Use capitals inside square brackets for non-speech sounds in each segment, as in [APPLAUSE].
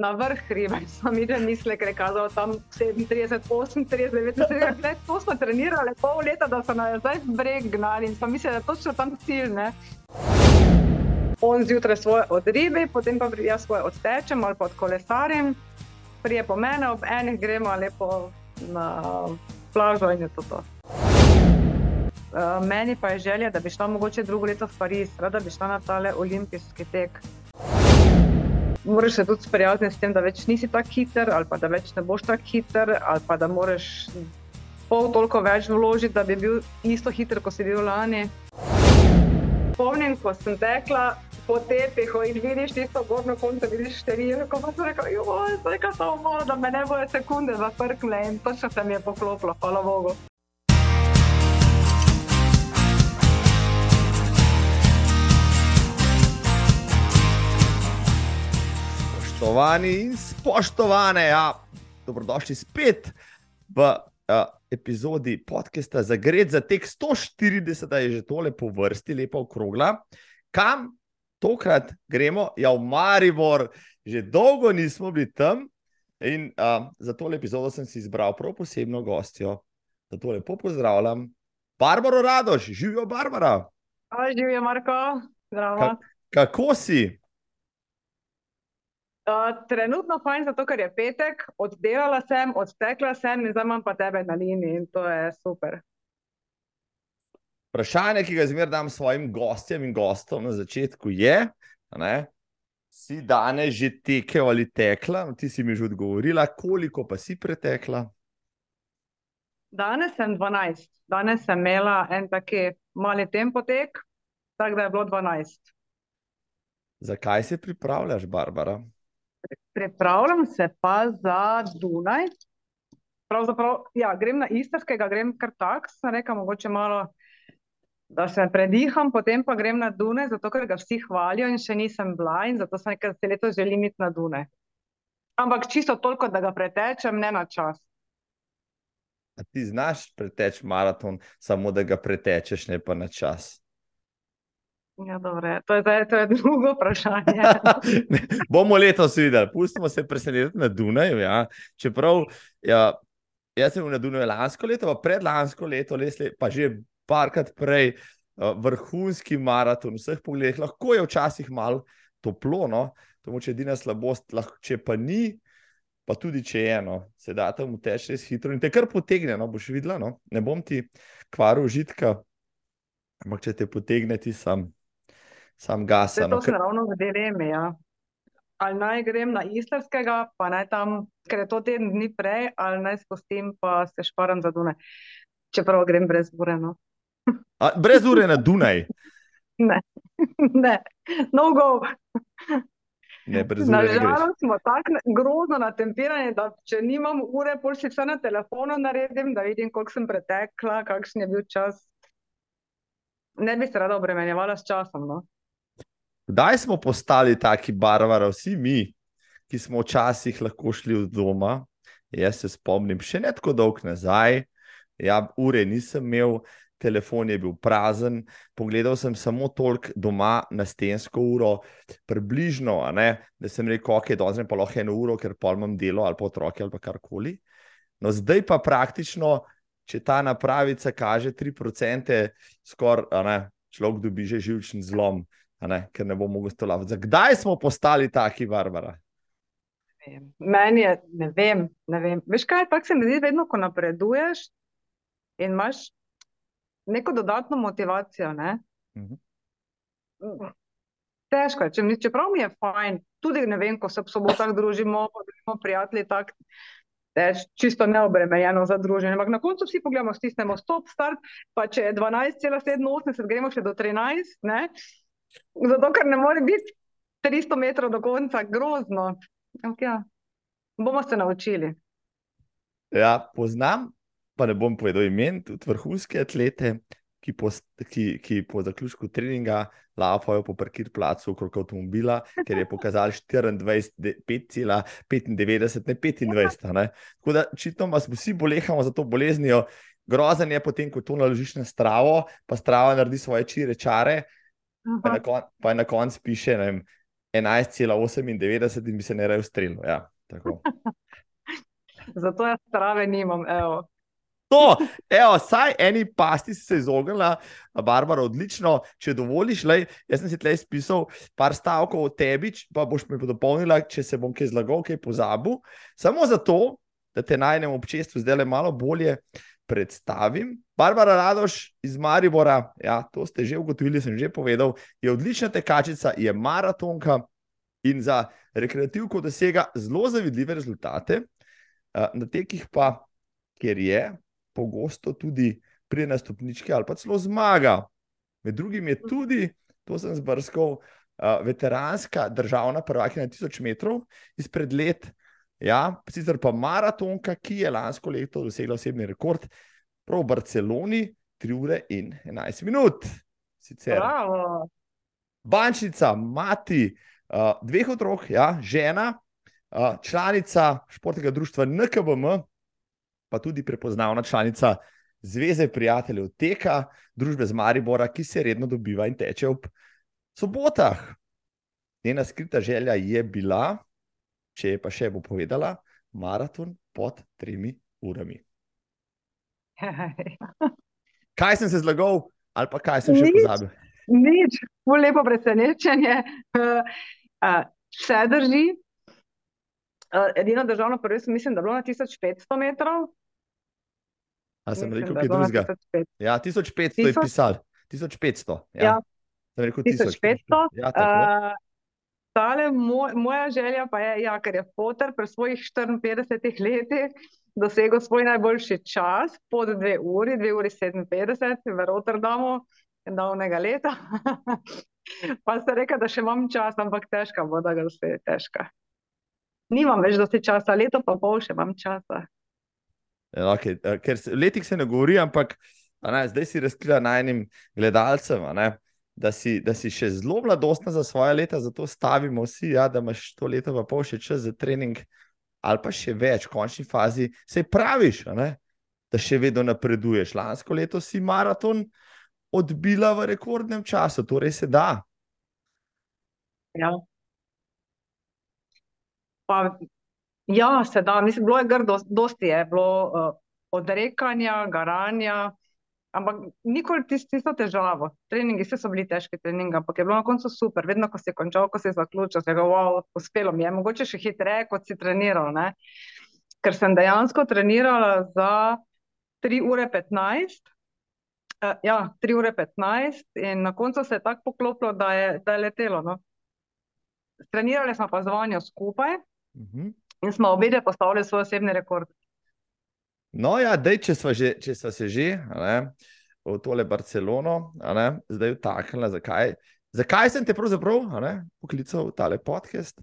na vrh hriba. Sem videl misle, ker je kazalo tam 37, 38, 39, to smo trenirali pol leta, da so nazaj z breg gnali in sem mislil, da je točno tam cilj. Ne? On zjutraj svoje odribi, potem pa jaz svoje odtečem ali pa od kolesarjem, prije po mene, ob enih gremo lepo na plažo in je to. to. Uh, meni pa je želja, da bi šla mogoče drugo leto v Pariz, da bi šla na tale olimpijski tek moraš se tudi sprijazniti s tem, da več nisi tako hiter, ali pa da več ne boš tako hiter, ali pa da moraš pol toliko več vložiti, da bi bil isto hiter, kot si bil lani. Spomnim, ko sem tekla po tepihu in vidiš tisto gornjo konco, vidiš številke, ko pa sem rekla, joj, zdaj ka samo malo, da me ne bojo sekunde zaprkle in točno se mi je poklopilo, hvala Bogu. Spoštovani in spoštovane, ja, dobrodošli spet v uh, epizodi podcasta za Gred za tek 140, da je že tole po vrsti, lepo okrogla. Kam tokrat gremo? Ja, v Maribor, že dolgo nismo bili tam in uh, za tole epizodo sem si izbral prav posebno gostjo. Zato lepo pozdravljam, Barbara Radoš, živijo Barbara. Živijo, Marko, zdravo. Ka kako si? Uh, trenutno fajn, zato ker je petek, oddelala sem, odtekla sem in zdaj imam pa tebe na liniji in to je super. Vprašanje, ki ga zmeraj dam svojim gostjem in gostom na začetku, je, da si danes že tekel ali tekla. No, ti si mi že odgovorila, koliko pa si pretekla? Danes sem 12, danes sem imela en taki mali tempo tek, tako da je bilo 12. Zakaj se pripravljaš, Barbara? Pripravljam se pa za Dunaj. Pravzaprav, ja, grem na Istrskega, grem kar tak, sem rekel, mogoče malo, da se prediham, potem pa grem na Dunaj, zato ker ga vsi hvalijo in še nisem bila in zato sem rekel, da se letos želim iti na Dunaj. Ampak čisto toliko, da ga pretečem, ne na čas. A ti znaš preteči maraton, samo da ga pretečeš, ne pa na čas. Ja, to, je, to, je, to je drugo vprašanje. [LAUGHS] Bomo letos videli, pustimo se presenetiti na Dunaju. Ja. Čeprav ja, jaz sem na Dunaju lansko leto, pa predlansko leto, lesle, pa že parkrat prej, uh, vrhunski maraton, vseh pogledih, lahko je včasih malo toplo, no? to je edina slabost, lahko, če pa ni. Pa tudi če je eno, se da tam teče res hitro in te kar potegne, no, boš videla. No? Ne bom ti kvaril užitka, ampak če te potegne, ti sam sam gasa. No, to se ravno v dilemi. Ja. Ali naj grem na islamskega, pa naj tam, ker je to teden dni prej, ali naj spustim, pa se šparam za Dunaj. Čeprav grem brez ure. No. A, brez ure na Dunaj. [LAUGHS] ne, [LAUGHS] ne, no go. Nažalost smo tako grozno natempirani, da če nimam ure, pol si vse na telefonu naredim, da vidim, koliko sem pretekla, kakšen je bil čas. Ne bi se rada obremenjevala s časom. No? Kdaj smo postali taki barvari, vsi mi, ki smo včasih lahko šli od doma? Jaz se spomnim, še ne tako dolgo nazaj, ja, ure nisem imel, telefon je bil prazen, pogledal sem samo toliko doma na stensko uro, približno, da sem rekel, ok, dozem pa lahko eno uro, ker pa imam delo ali pa otroke ali pa karkoli. No, zdaj pa praktično, če ta napravica kaže 3%, skoraj človek dobi že živčni zlom ne? ker ne bomo mogli stolovati. Kdaj smo postali taki, Barbara? Meni je, ne vem, ne vem. Veš kaj, tako se mi zdi, vedno, ko napreduješ in imaš neko dodatno motivacijo. Ne? Uh mhm. -huh. Težko je, če mi, čeprav mi je fajn, tudi ne vem, ko se v sobotah [LAUGHS] družimo, pa smo prijatelji, tako teč, čisto neobremenjeno za druženje. Ampak na koncu vsi pogledamo, stisnemo stop, start, pa če je 12,87, gremo še do 13, ne? Zato, ker ne more biti 300 metrov do konca, grozno. Okay, ja. Bomo se naučili. Ja, poznam, pa ne bom povedal imen, tudi vrhunske atlete, ki po, ki, ki po zaključku treninga lafajo po parkir placu okrog avtomobila, ker je pokazal 5,95, ne 25. Ne? Tako da, čisto vas vsi bolehamo za to boleznijo. Grozen je potem, ko to naložiš na stravo, pa strava naredi svoje čire čare, Pa je na koncu piše, vem, 11,98 in bi se ne raje ustrelil. Ja. [LAUGHS] Zato jaz trave nimam. Evo. To, evo, saj eni pasti si se izognila, Barbara, odlično. Če dovoliš, lej, jaz sem si tleh spisal par stavkov o tebi, pa boš mi dopolnila, če se bom kaj zlagal, kaj pozabil. Samo zato, da te najnem občestvu zdaj le malo bolje predstavim. Barbara Radoš iz Maribora, ja, to ste že ugotovili, sem že povedal, je odlična tekačica, je maratonka in za rekreativko dosega zelo zavidljive rezultate. Na tekih pa, ker je pogosto tudi pri na stopnički ali pa celo zmaga. Med drugim je tudi, to sem zbrskal, veteranska državna prvakinja na 1000 metrov izpred let. Ja, sicer pa maratonka, ki je lansko leto dosegla osebni rekord, prav v Barceloni, 3 ure in 11 minut. Sicer. Bravo. Bančnica, mati uh, dveh otrok, ja, žena, uh, članica športnega društva NKBM, pa tudi prepoznavna članica Zveze prijateljev Teka, družbe z Maribora, ki se redno dobiva in teče ob sobotah. Njena skrita želja je bila, če je pa še bo povedala, maraton pod tremi urami. [LAUGHS] Kaj sem se zlagal, ali pa kaj sem še Nič. pozabil? Nič, lepo presenečenje. [LAUGHS] Vse drži. Edino državno prvenstvo, mislim, da je bilo na 1500 metrov. A sem Mislim, rekel kaj je drugega? 1500. Ja, 1500 je Tisoč? pisal. 1500. Ja. Ja. Sem rekel 1500. Ja, tako. Uh, tale moj, moja želja pa je, ja, ker je Potter pri svojih 54 letih dosegel svoj najboljši čas pod 2 uri, 2 uri 57 v Rotterdamu, davnega leta. [LAUGHS] pa ste rekel, da še imam čas, ampak težka bo, da ga vse je težka. Nimam več dosti časa, leto pa pol še imam časa. Ja, Okay. eh, Ker letih se ne govori, ampak ne, zdaj si razkrila najnim gledalcem, ne, da, si, da si še zelo mladostna za svoje leta, zato stavimo vsi, ja, da imaš to leto pa pol še čas za trening, ali pa še več, v končni fazi. Se praviš, ne, da še vedno napreduješ. Lansko leto si maraton odbila v rekordnem času, torej se da. Ja. Pa, ja, se da, mislim, bilo je grdo, dosti je bilo uh, odrekanja, garanja, ampak nikoli tis, tisto težavo. Treningi, vse so bili težki treningi, ampak je bilo na koncu super. Vedno, ko si je končal, ko si je zaključil, si rekel, wow, uspelo mi je, mogoče še hitreje, kot si treniral, ne. Ker sem dejansko trenirala za 3 ure 15. Uh, ja, 3 ure 15 in na koncu se je tako poklopilo, da je, da je letelo. No. Trenirali smo pa z vanjo skupaj Mhm. in smo obedve postavili svoj osebni rekord. No, ja, dej, če smo že, če smo se že a ne, v tole Barcelono, ne, zdaj vtaknila, zakaj, zakaj sem te pravzaprav ne, poklical v tale podcast.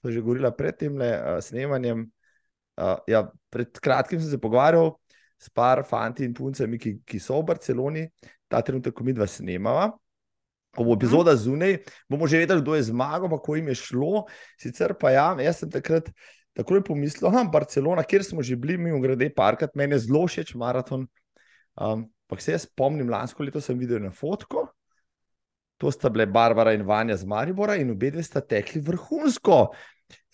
To že govorila pred tem uh, snemanjem. Uh, ja, pred kratkim sem se pogovarjal s par fanti in puncami, ki, ki so v Barceloni, ta trenutek, ko mi dva snemava. Ko bo epizoda zunaj, bomo že vedeli, kdo je zmagal, kako jim je šlo. Sicer pa ja, jaz sem takrat takoj pomislil, da je Barcelona, kjer smo že bili, mimo grede, parkrat, meni je zelo všeč maraton. Um, pa se jaz spomnim, lansko leto sem videl na fotko, to sta bile Barbara in Vanja z Maribora in obe dve sta tekli vrhunsko.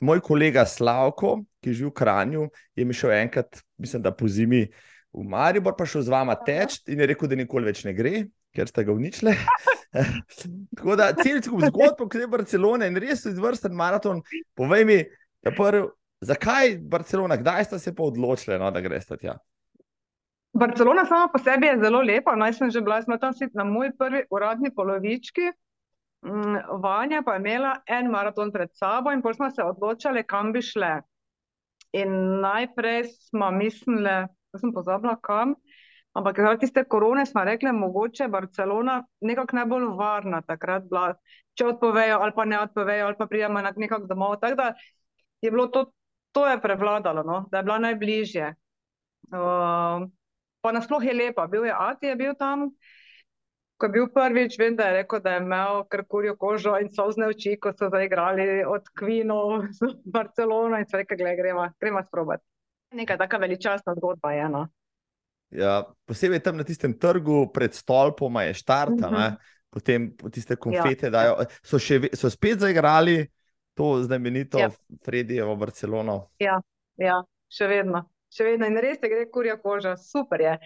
Moj kolega Slavko, ki živi v Kranju, je mi šel enkrat, mislim, da po zimi v Maribor, pa šel z vama teč in je rekel, da nikoli več ne gre, ker sta ga uničili. [LAUGHS] Tako da celsko zgodbo, ki je Barcelona in res izvrsten maraton. Povej mi, ja, prv, zakaj Barcelona, kdaj ste se pa odločili, no, da greste tja? Barcelona sama po sebi je zelo lepa, naj sem že bila, smo tam si na moji prvi uradni polovički. Mm, Vanja pa je imela en maraton pred sabo in potem smo se odločali, kam bi šle. In najprej smo mislili, da sem pozabila kam, ampak zaradi tiste korone smo rekli, mogoče Barcelona nekako najbolj varna takrat bila, če odpovejo ali pa ne odpovejo ali pa pridemo na- nekako domov. Tako da je bilo to, to je prevladalo, no, da je bila najbližje. Uh, pa nasploh je lepa, bil je Ati, je bil tam, ko je bil prvič, vem, da je rekel, da je imel kar kurjo kožo in solzne oči, ko so zaigrali od Queenov [LAUGHS] z Barcelono in so rekli, gledaj, gremo, gremo sprobati. Neka taka veličastna zgodba je, no. Ja, posebej tam na tistem trgu pred stolpoma je štart, Mhm. uh -huh. potem tiste konfete ja. dajo. So, še, so spet zaigrali to znamenito ja. Fredijevo Barcelono. Ja, ja, še vedno. Še vedno in res je, gre kurja koža, super je.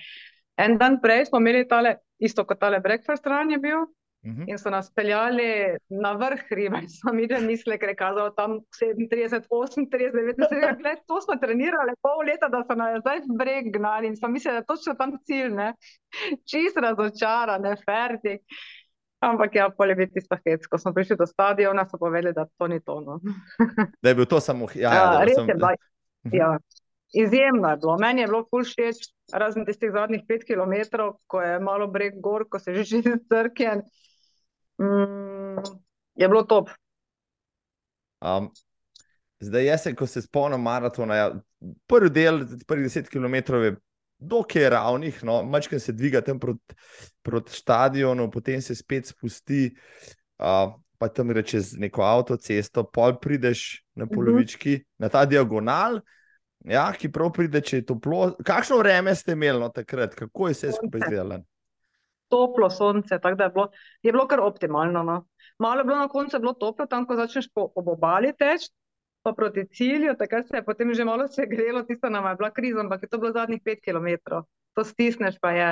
En dan prej smo imeli tale, isto kot tale breakfast ran je bil, -hmm. In so nas peljali na vrh hriba, [LAUGHS] in so mi že mislili, ker je kazalo tam 37, 38, 39 let. To smo trenirali pol leta, da so nas zdaj v breg gnali in so mislili, da je točno tam cilj, ne? [LAUGHS] čist razočarane, ferti. Ampak ja, pol je bil tisto hec, ko smo prišli do stadiona, so povedali, da to ni to. No. [LAUGHS] da je bil to samo ja, ja, res. Sem... Je, da, mhm. ja. Izjemno je bilo. Meni je bilo ful všeč, razen tistih zadnjih pet km, ko je malo breg gor, ko se že [LAUGHS] že strkjen mm, je bilo top. Um, zdaj, jaz, ko se spomnim maratona, ja, prvi del, prvi deset km je dokaj ravnih, no, mačkaj se dviga tam proti prot stadionu, potem se spet spusti. Uh, Pa tam reče z neko avtocesto, pol prideš na mhm. polovički, uh -huh. na ta diagonal, ja, ki prav pride, če je toplo. Kakšno vreme ste imeli no, takrat, kako je vse skupaj izgledalo? toplo sonce, tako da je bilo, je bilo kar optimalno. No. Malo je bilo na koncu bilo toplo, tam ko začneš po, po obali teči, pa proti cilju, takrat se je potem že malo se grelo, tisto nam je bila kriza, ampak je to bilo zadnjih pet km, to stisneš pa je.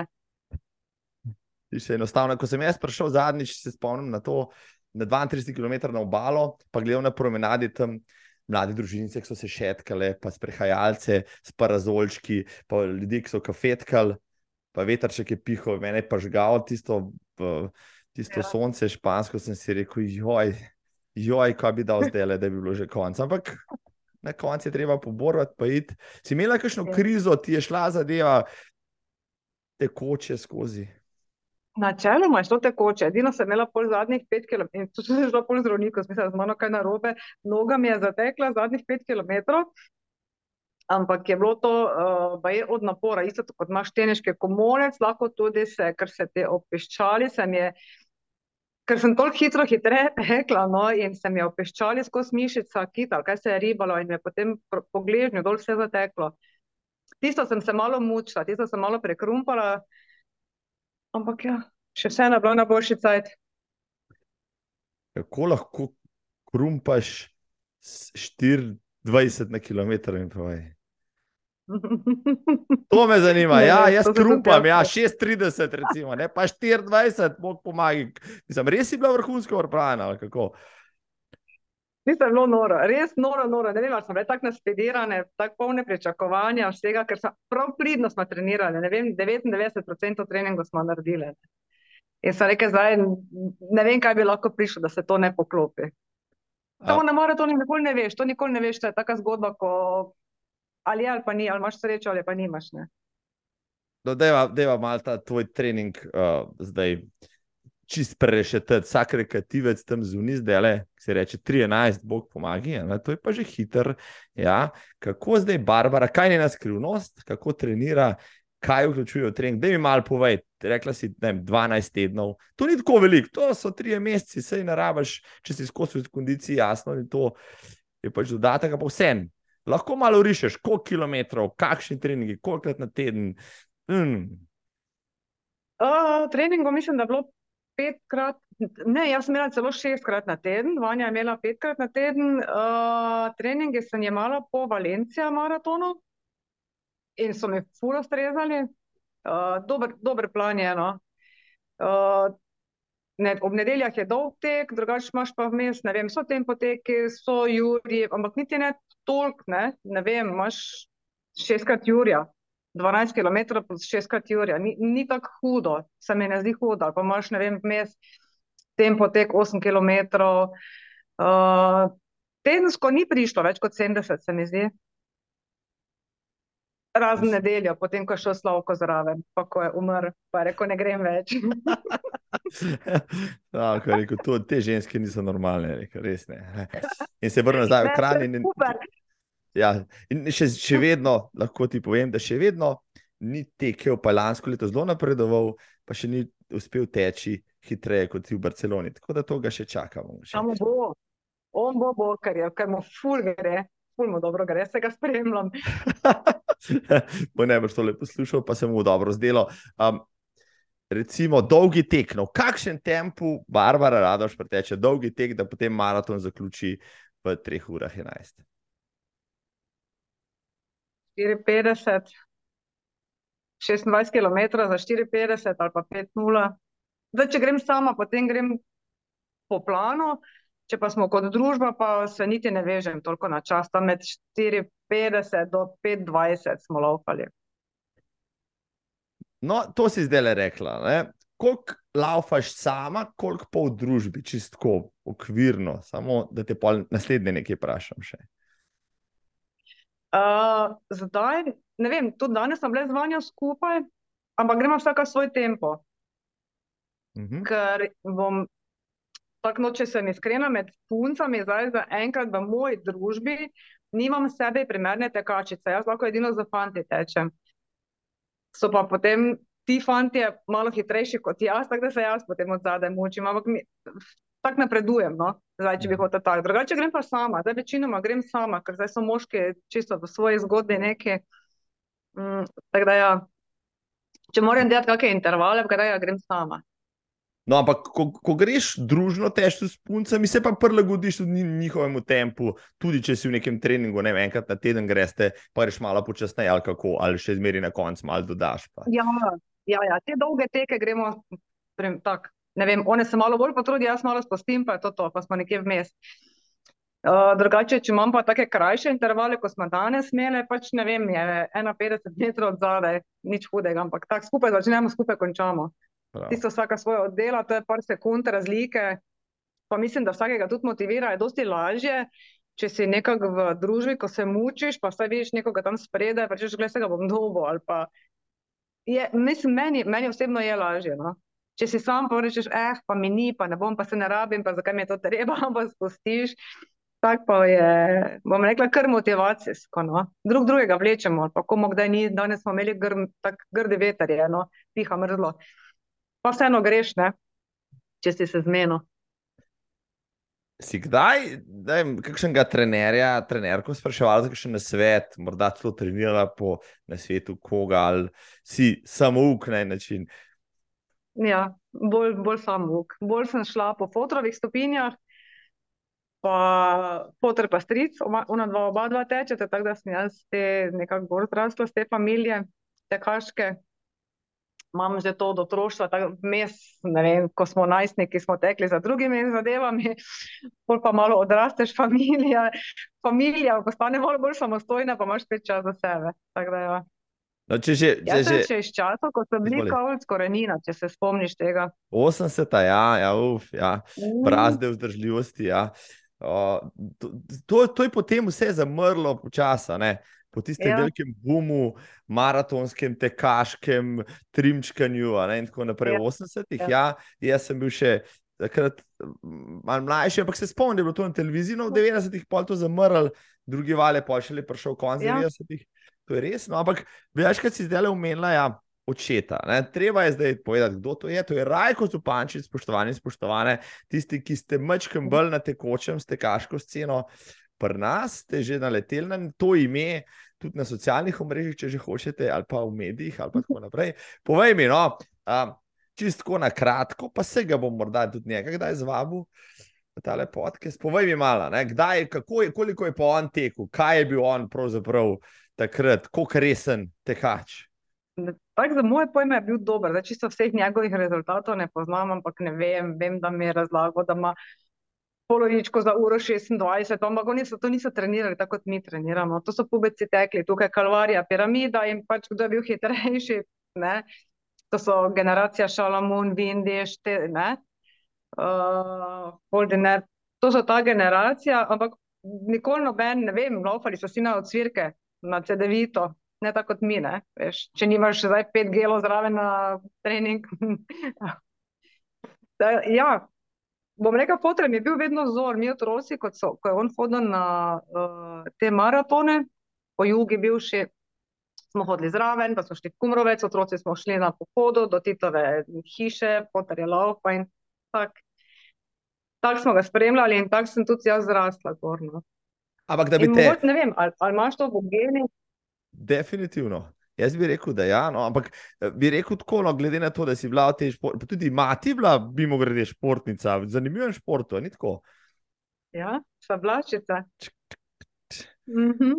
Še enostavno, ko sem jaz prišel zadnjič, se spomnim na to, na 32 km na obalo, pa gledal na promenadi tam. Mladi družinice, ki so se šetkale, pa sprehajalce s parazolčki, pa ljudi, ki so kafetkali, pa vetrček je pihal, meni pa žgal tisto, tisto ja. sonce, špansko, sem si rekel, joj, joj, kaj bi dal zdaj, da bi bilo že konec. Ampak na koncu je treba poborovati, pa iti. Si imela kakšno ja. krizo, ti je šla zadeva tekoče skozi. Načeloma je to tekoče, edino sem imela pol zadnjih pet km, in tu sem šla pol zdravnika, smisel, z mano kaj narobe, noga mi je zatekla zadnjih pet km, ampak je bilo to uh, od napora, isto kot imaš teneške komolec, lahko tudi se, ker se te opeščali, sem je, ker sem toliko hitro hitreje [LAUGHS] tekla, no, in se mi je opeščali skozi mišica, kital, kaj se je ribalo in me potem po gležnju dol vse zateklo. Tisto sem se malo mučila, tisto sem malo prekrumpala, ampak ja, še vse je bilo na boljši cajt. Kako lahko krumpaš 24 na kilometr in povej? [LAUGHS] To me zanima. Ja, jaz krumpam, ja, 36, recimo, ne, pa 24, bog pomaga. Mislim, res je bila vrhunska vrprana. Nisem bilo noro, res noro, noro. Ne vem, ali smo bili tako naspedirane, tako polne pričakovanja vsega, ker smo prav pridno smo trenirali. Ne vem, 99% treninga smo naredili. In sem rekel, zdaj ne vem, kaj bi lahko prišlo, da se to ne poklopi. Samo na maratonu nikoli ne veš, to nikoli ne veš, to je taka zgodba, ko ali je ali pa ni, ali imaš srečo ali pa nimaš. No, Deva malo ta tvoj trening uh, zdaj. Čist prešete, vsak rekativec tam zunaj, zdaj le, se reče 13, bog pomaga, to je pa že hiter. Ja. Kako zdaj, Barbara, kaj je njena skrivnost, kako trenira, kaj vključuje v trening? Da mi malo povej, rekla si, je 12 tednov, to ni tako veliko, to so tri meseci, sej narabaš, če si skozi kondiciji, jasno, in to je pač dodatek, pa vsem lahko malo rišeš, koliko kilometrov, kakšni treningi, kolikrat na teden. Mm. Uh, treningov mislim, da je bilo petkrat, ne, jaz sem imela celo šestkrat na teden, Vanja je imela petkrat na teden. Uh, treninge sem imela po Valencija maratonu in so mi furo strezali. Uh, dober, dober plan je eno. Uh, Ne, ob nedeljah je dolg tek, drugače imaš pa vmes, ne vem, so tempo teki, so juri, ampak niti ne toliko, ne, ne vem, imaš šestkrat Jurija, 12 km plus šestkrat Jurija, ni, ni tako hudo, se mi ne zdi hudo, pa imaš, ne vem, vmes tempo tek 8 km. Uh, tedensko ni prišlo več kot 70, se mi zdi. Razen nedeljo, potem ko je šel Slavko zraven, pa ko je umrl, pa je rekel, ne grem več. [LAUGHS] ja, rekel, to, te ženske niso normalne, rekel, res ne. In se vrne nazaj v kran. In, ja, in še, še vedno lahko ti povem, da še vedno ni tekel, pa lansko leto zelo napredoval, pa še ni uspel teči hitreje kot ti v Barceloni. Tako da to ga še čakamo. Samo bo, on bo, bo kar je, kar mu ful gre. Fulmo dobro gre, se ga spremljam. [LAUGHS] Po boš to lepo poslušal, pa se mu dobro zdelo. Um, recimo, dolgi tek, no, v kakšen tempu Barbara Radoš preteče dolgi tek, da potem maraton zaključi v 3 urah 11. 54, 26 km za 54 ali pa 5-0. Zdaj, če grem sama, potem grem po planu, če pa smo kot družba, pa se niti ne vežem toliko na čas. Tam med 54 do 25 smo laufali. No, to si zdaj le rekla. Ne? Koliko laufaš sama, koliko pa v družbi, čistko, okvirno, samo da te pol naslednje nekaj vprašam še. Uh, zdaj, ne vem, tudi danes sem bila z vanjo skupaj, ampak gremo vsaka svoj tempo. Uh -huh. Ker bom tako noče se iskrena med puncami, zdaj za enkrat v moji družbi nimam sebe primerne tekačice, jaz lahko edino za fanti tečem. So pa potem ti fanti malo hitrejši kot jaz, tako da se jaz potem od zadaj mučim, ampak mi, tako napredujem, no, zdaj, če bi hotel tako. Drugače grem pa sama, zdaj večinoma grem sama, ker zdaj so moški čisto v svoji zgodbi neki. Mm, tako da ja, če moram delati kakšne intervale, pa da ja grem sama. No, ampak ko, ko greš družno težko s puncami, se pa prilagodiš tudi njihovemu tempu, tudi če si v nekem treningu, ne vem, enkrat na teden greš, pa greš malo počasneje, ali kako, ali še zmeri na koncu malo dodaš. Ja, ja, ja, te dolge teke gremo tako. Ne vem, one se malo bolj potrudijo, jaz malo spustim, pa je to to, pa smo nekje vmes. Uh, drugače, če imam pa take krajše intervale, kot smo danes imeli, pač ne vem, je 51 metrov od zadaj, nič hudega, ampak tako skupaj začnemo, skupaj končamo. Tisto vsaka svoje oddela, to je par sekund razlike. Pa mislim, da vsakega tudi motivira, je dosti lažje, če si nekako v družbi, ko se mučiš, pa vsaj vidiš nekoga tam spredaj, pa češ, gledaj, se ga bom dobo ali pa. Je, mislim, meni, meni osebno je lažje, no. Če si sam pa rečeš, eh, pa mi ni, pa ne bom, pa se ne rabim, pa zakaj mi je to treba, [LAUGHS] pa spustiš. Tak pa je, bom rekla, kar motivacijsko, no. Drug drugega vlečemo, pa komu kdaj ni, danes smo imeli gr, tak grdi veter, je, no, piha mrzlo pa vseeno greš, ne? če si se zmenil. Si kdaj, da je kakšnega trenerja, trenerko spraševal za kakšen svet, morda celo trenirala po svetu, koga ali si samo uk na en način? Ja, bolj, bolj samo uk. Bolj sem šla po fotrovih stopinjah, pa fotor pa stric, ona dva, oba dva tečete, tako da sem jaz te nekako bolj zrasla z te familije, tekaške imam že to od otroštva, tako mes, ne vem, ko smo najstniki, smo tekli za drugimi zadevami, pol pa malo odrasteš, [LAUGHS] familija, familija postane malo bolj samostojna, pa imaš spet čas za sebe. Ja. No, če že, če že... še iz časov, ko so bili kavlc korenina, če se spomniš tega. 80, ja, ja, uf, ja. Mm. brazde vzdržljivosti, ja. O, to, to, to je potem vse zamrlo počasa, ne? Po tistem ja. velikem bumu, maratonskem, tekaškem, trimčkanju. In tako naprej, ja. v 80-ih. Ja. ja, jaz sem bil še takrat malo mlajši, ampak se spomnim, da je bilo to na televiziji, no v 90-ih pol to zamrl, drugi vale pa še le prišel konc ja. 90-ih. To je res, no, ampak veš, kaj si zdaj le umenila. Ja. Očeta. Ne? Treba je zdaj povedati, kdo to je. To je Rajko Zupančič, spoštovani in spoštovane, tisti, ki ste mačkem bolj na tekočem, ste kaško sceno. Pri nas ste že naleteli na to ime, tudi na socialnih omrežjih, če že hočete, ali pa v medijih, ali pa tako naprej. Povej mi, no, um, čistko na kratko, pa se ga bom morda tudi nekaj kdaj zvabil. Ta lepotke, spovej mi malo, ne, kdaj, kako je, koliko je pa on tekel, kaj je bil on pravzaprav takrat, koliko resen tekač. Tak za moje pojme je bil dober, da čisto vseh njegovih rezultatov ne poznam, ampak ne vem, vem, da mi je razlagal, da ima polovičko za uro 26, ampak oni so to niso trenirali tako, kot mi treniramo. To so pubeci tekli, tukaj kalvarija, piramida in pač kdo je bil hitrejši. Ne? To so generacija Šalamun, Vindiš, te, ne. Uh, to so ta generacija, ampak nikoli noben, ne vem, laufali so si na odsvirke, na CD-vito, ne tako kot mi, ne. Veš, če nimaš zdaj pet gelov zraven na trening. [LAUGHS] da, ja, bom rekel, mi je bil vedno vzor, mi otroci, kot so, ko je on hodil na uh, te maratone, po jugi bivši, smo hodili zraven, pa smo šli v Kumrovec, otroci smo šli na pohodu do Titove hiše, fotor je laupa in tako. Tako smo ga spremljali in tako sem tudi jaz zrasla gorno. Ampak da bi te... Mogoče, ne vem, ali, ali imaš to v geni? Definitivno. Jaz bi rekel, da ja, no, ampak eh, bi rekel tako, no, glede na to, da si bila v tej športni, tudi mati bila, bi mogla reči, športnica, zanimivo je športu, ni tako. Ja, sablačica. Mhm.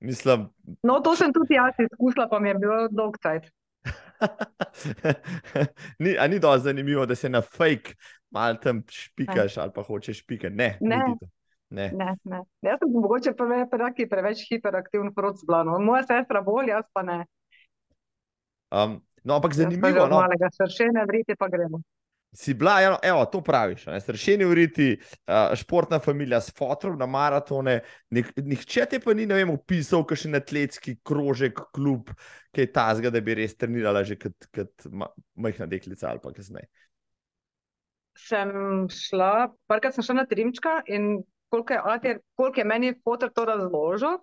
Mislim, No, to sem tudi jaz izkusila, pa mi je bilo dolg cajt. [LAUGHS] ni, a ni dovolj zanimivo, da se na fake malo tam špikaš ali pa hočeš špikati. Ne, Ne. Ne. Ne, ne. Jaz sem mogoče prve, praki preveč hiperaktiven prot zblano. Moja sestra bolj, jaz pa ne. Um, no, ampak zanimivo, no, malega sršene vriti pa gremo. si bila, eno, evo, to praviš, ne, sršeni uriti, uh, športna familija s fotom na maratone, nik, nihče te pa ni, ne vem, opisal, kakšen atletski krožek, klub, kaj tazga, da bi res trenirala že kot, kot ma, majhna deklica ali pa kasneje. Sem šla, parkrat sem šla na Trimčka in koliko je, ati, koliko je meni fotor to razložil,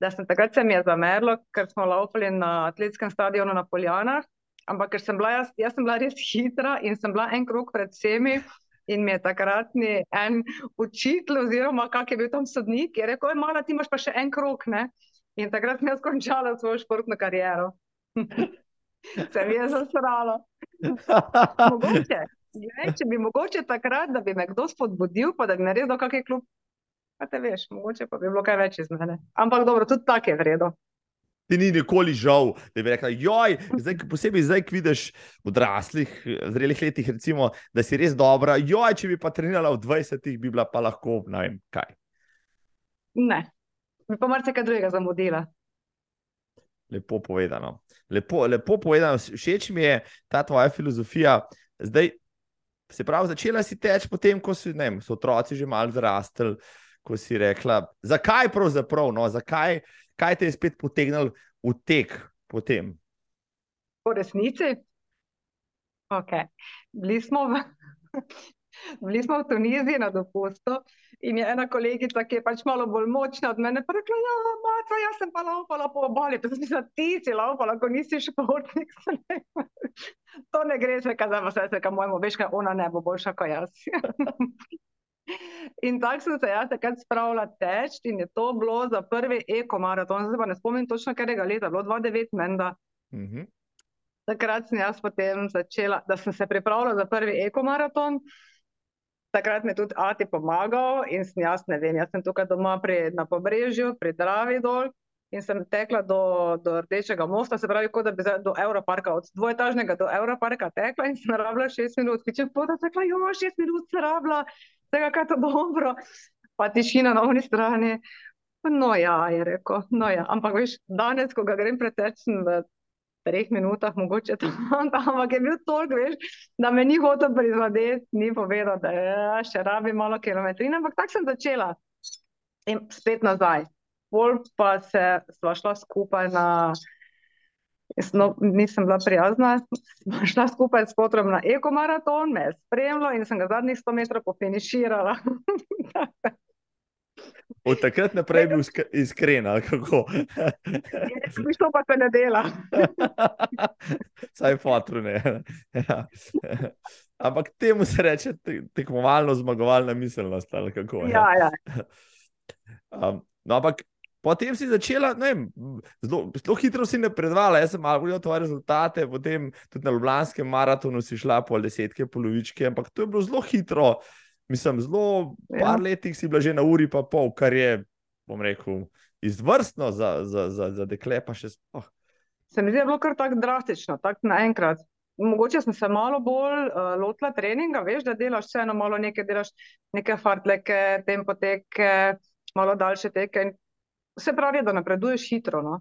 da sem takrat se mi je zamerilo, ker smo laufali na atletskem stadionu na Poljanah, ampak ker sem bila jaz, jaz sem bila res hitra in sem bila en krog pred vsemi in mi je takratni en učitelj oziroma kak je bil tam sodnik, je rekel, "Ej, mala, ti imaš pa še en krog, ne? In takrat sem jaz končala svojo športno kariero. [LAUGHS] se mi je zasralo. Mogoče, glej, če bi mogoče takrat, da bi me kdo spodbudil, pa da bi naredil kakšen klub, pa te veš, mogoče pa bi bilo kaj več iz mene. Ampak dobro, tudi tako je vredno. Ti ni nikoli žal, da bi rekla, joj, zdaj, posebej zdaj, ko vidiš v odraslih, zrelih letih, recimo, da si res dobra, joj, če bi pa trenirala v 20, bi bila pa lahko, ne vem, kaj. Ne, bi pa marsikaj drugega zamudila. Lepo povedano. Lepo, lepo povedano, všeč mi je ta tvoja filozofija. Zdaj, se pravi, začela si teči potem, ko si, ne vem, so otroci že malo zrastli, ko si rekla, zakaj pravzaprav, no, zakaj, kaj te je spet potegnil v tek potem. Po resnici? Okay. Bili smo v, [LAUGHS] bili smo v Tuniziji na dopustu in je ena kolegica, ki je pač malo bolj močna od mene, pa rekla, ja, maca, jaz sem pa laufala po obali. Pa sem mislila, ti si laufala, ko nisi športnik. [LAUGHS] To ne gre, se kaza pa se, ka mojemu, veš kaj, ona ne bo boljša kot jaz. [LAUGHS] In tako sem se jaz takrat spravila teč in je to bilo za prvi ekomaraton, zdaj pa ne spomnim točno, katerega leta, bilo 2009 menda. Mhm. Takrat sem jaz potem začela, da sem se pripravila za prvi ekomaraton. Takrat mi je tudi Ati pomagal in sem jaz, ne vem, jaz sem tukaj doma pri, na pobrežju, pri Dravi dol in sem tekla do, do Rdečega mosta, se pravi, kot da bi do Evroparka, od dvojetažnega do Evroparka tekla in sem rabila šest minut. Če potem tekla, jo, šest minut se rabila, tega kaj to dobro. Pa tišina na oni strani. No ja, je rekel, no ja, ampak veš, danes, ko ga grem preteč, v treh minutah, mogoče [LAUGHS] tam, ampak je bil toliko, veš, da me ni hotel prizadeti, ni povedal, da ja, še rabi malo kilometrine, ampak tako sem začela. In spet nazaj. Pol pa se sva šla skupaj na, jaz no, nisem bila prijazna, šla skupaj s potrom na ekomaraton, me je spremljal in sem ga zadnjih 100 metrov pofiniširala. [LAUGHS] Od takrat naprej je bil isk- iskren, ali kako. Viš, to pa se ne dela. [LAUGHS] Saj fotru ne. [LAUGHS] Ja. Ampak temu se reče te- tekmovalno zmagovalna miselnost, ali kako. Ja, ja. Um, no, ampak potem si začela, ne vem, zelo, zelo hitro si napredovala. Jaz sem malo gledal tvoje rezultate, potem tudi na Ljubljanskem maratonu si šla pol desetke, polovičke, ampak to je bilo zelo hitro. Mislim, zelo par Ja. letih si bila že na uri pa pol, kar je, bom rekel, izvrstno za, za, za, za dekle, pa še sploh. Se mi zdi, da je bilo kar tako drastično, tako naenkrat. Mogoče sem se malo bolj uh, lotila treninga, veš, da delaš vseeno malo nekaj, delaš neke fartleke, tempoteke, malo daljše teke. in Se pravi, da napreduješ hitro. No?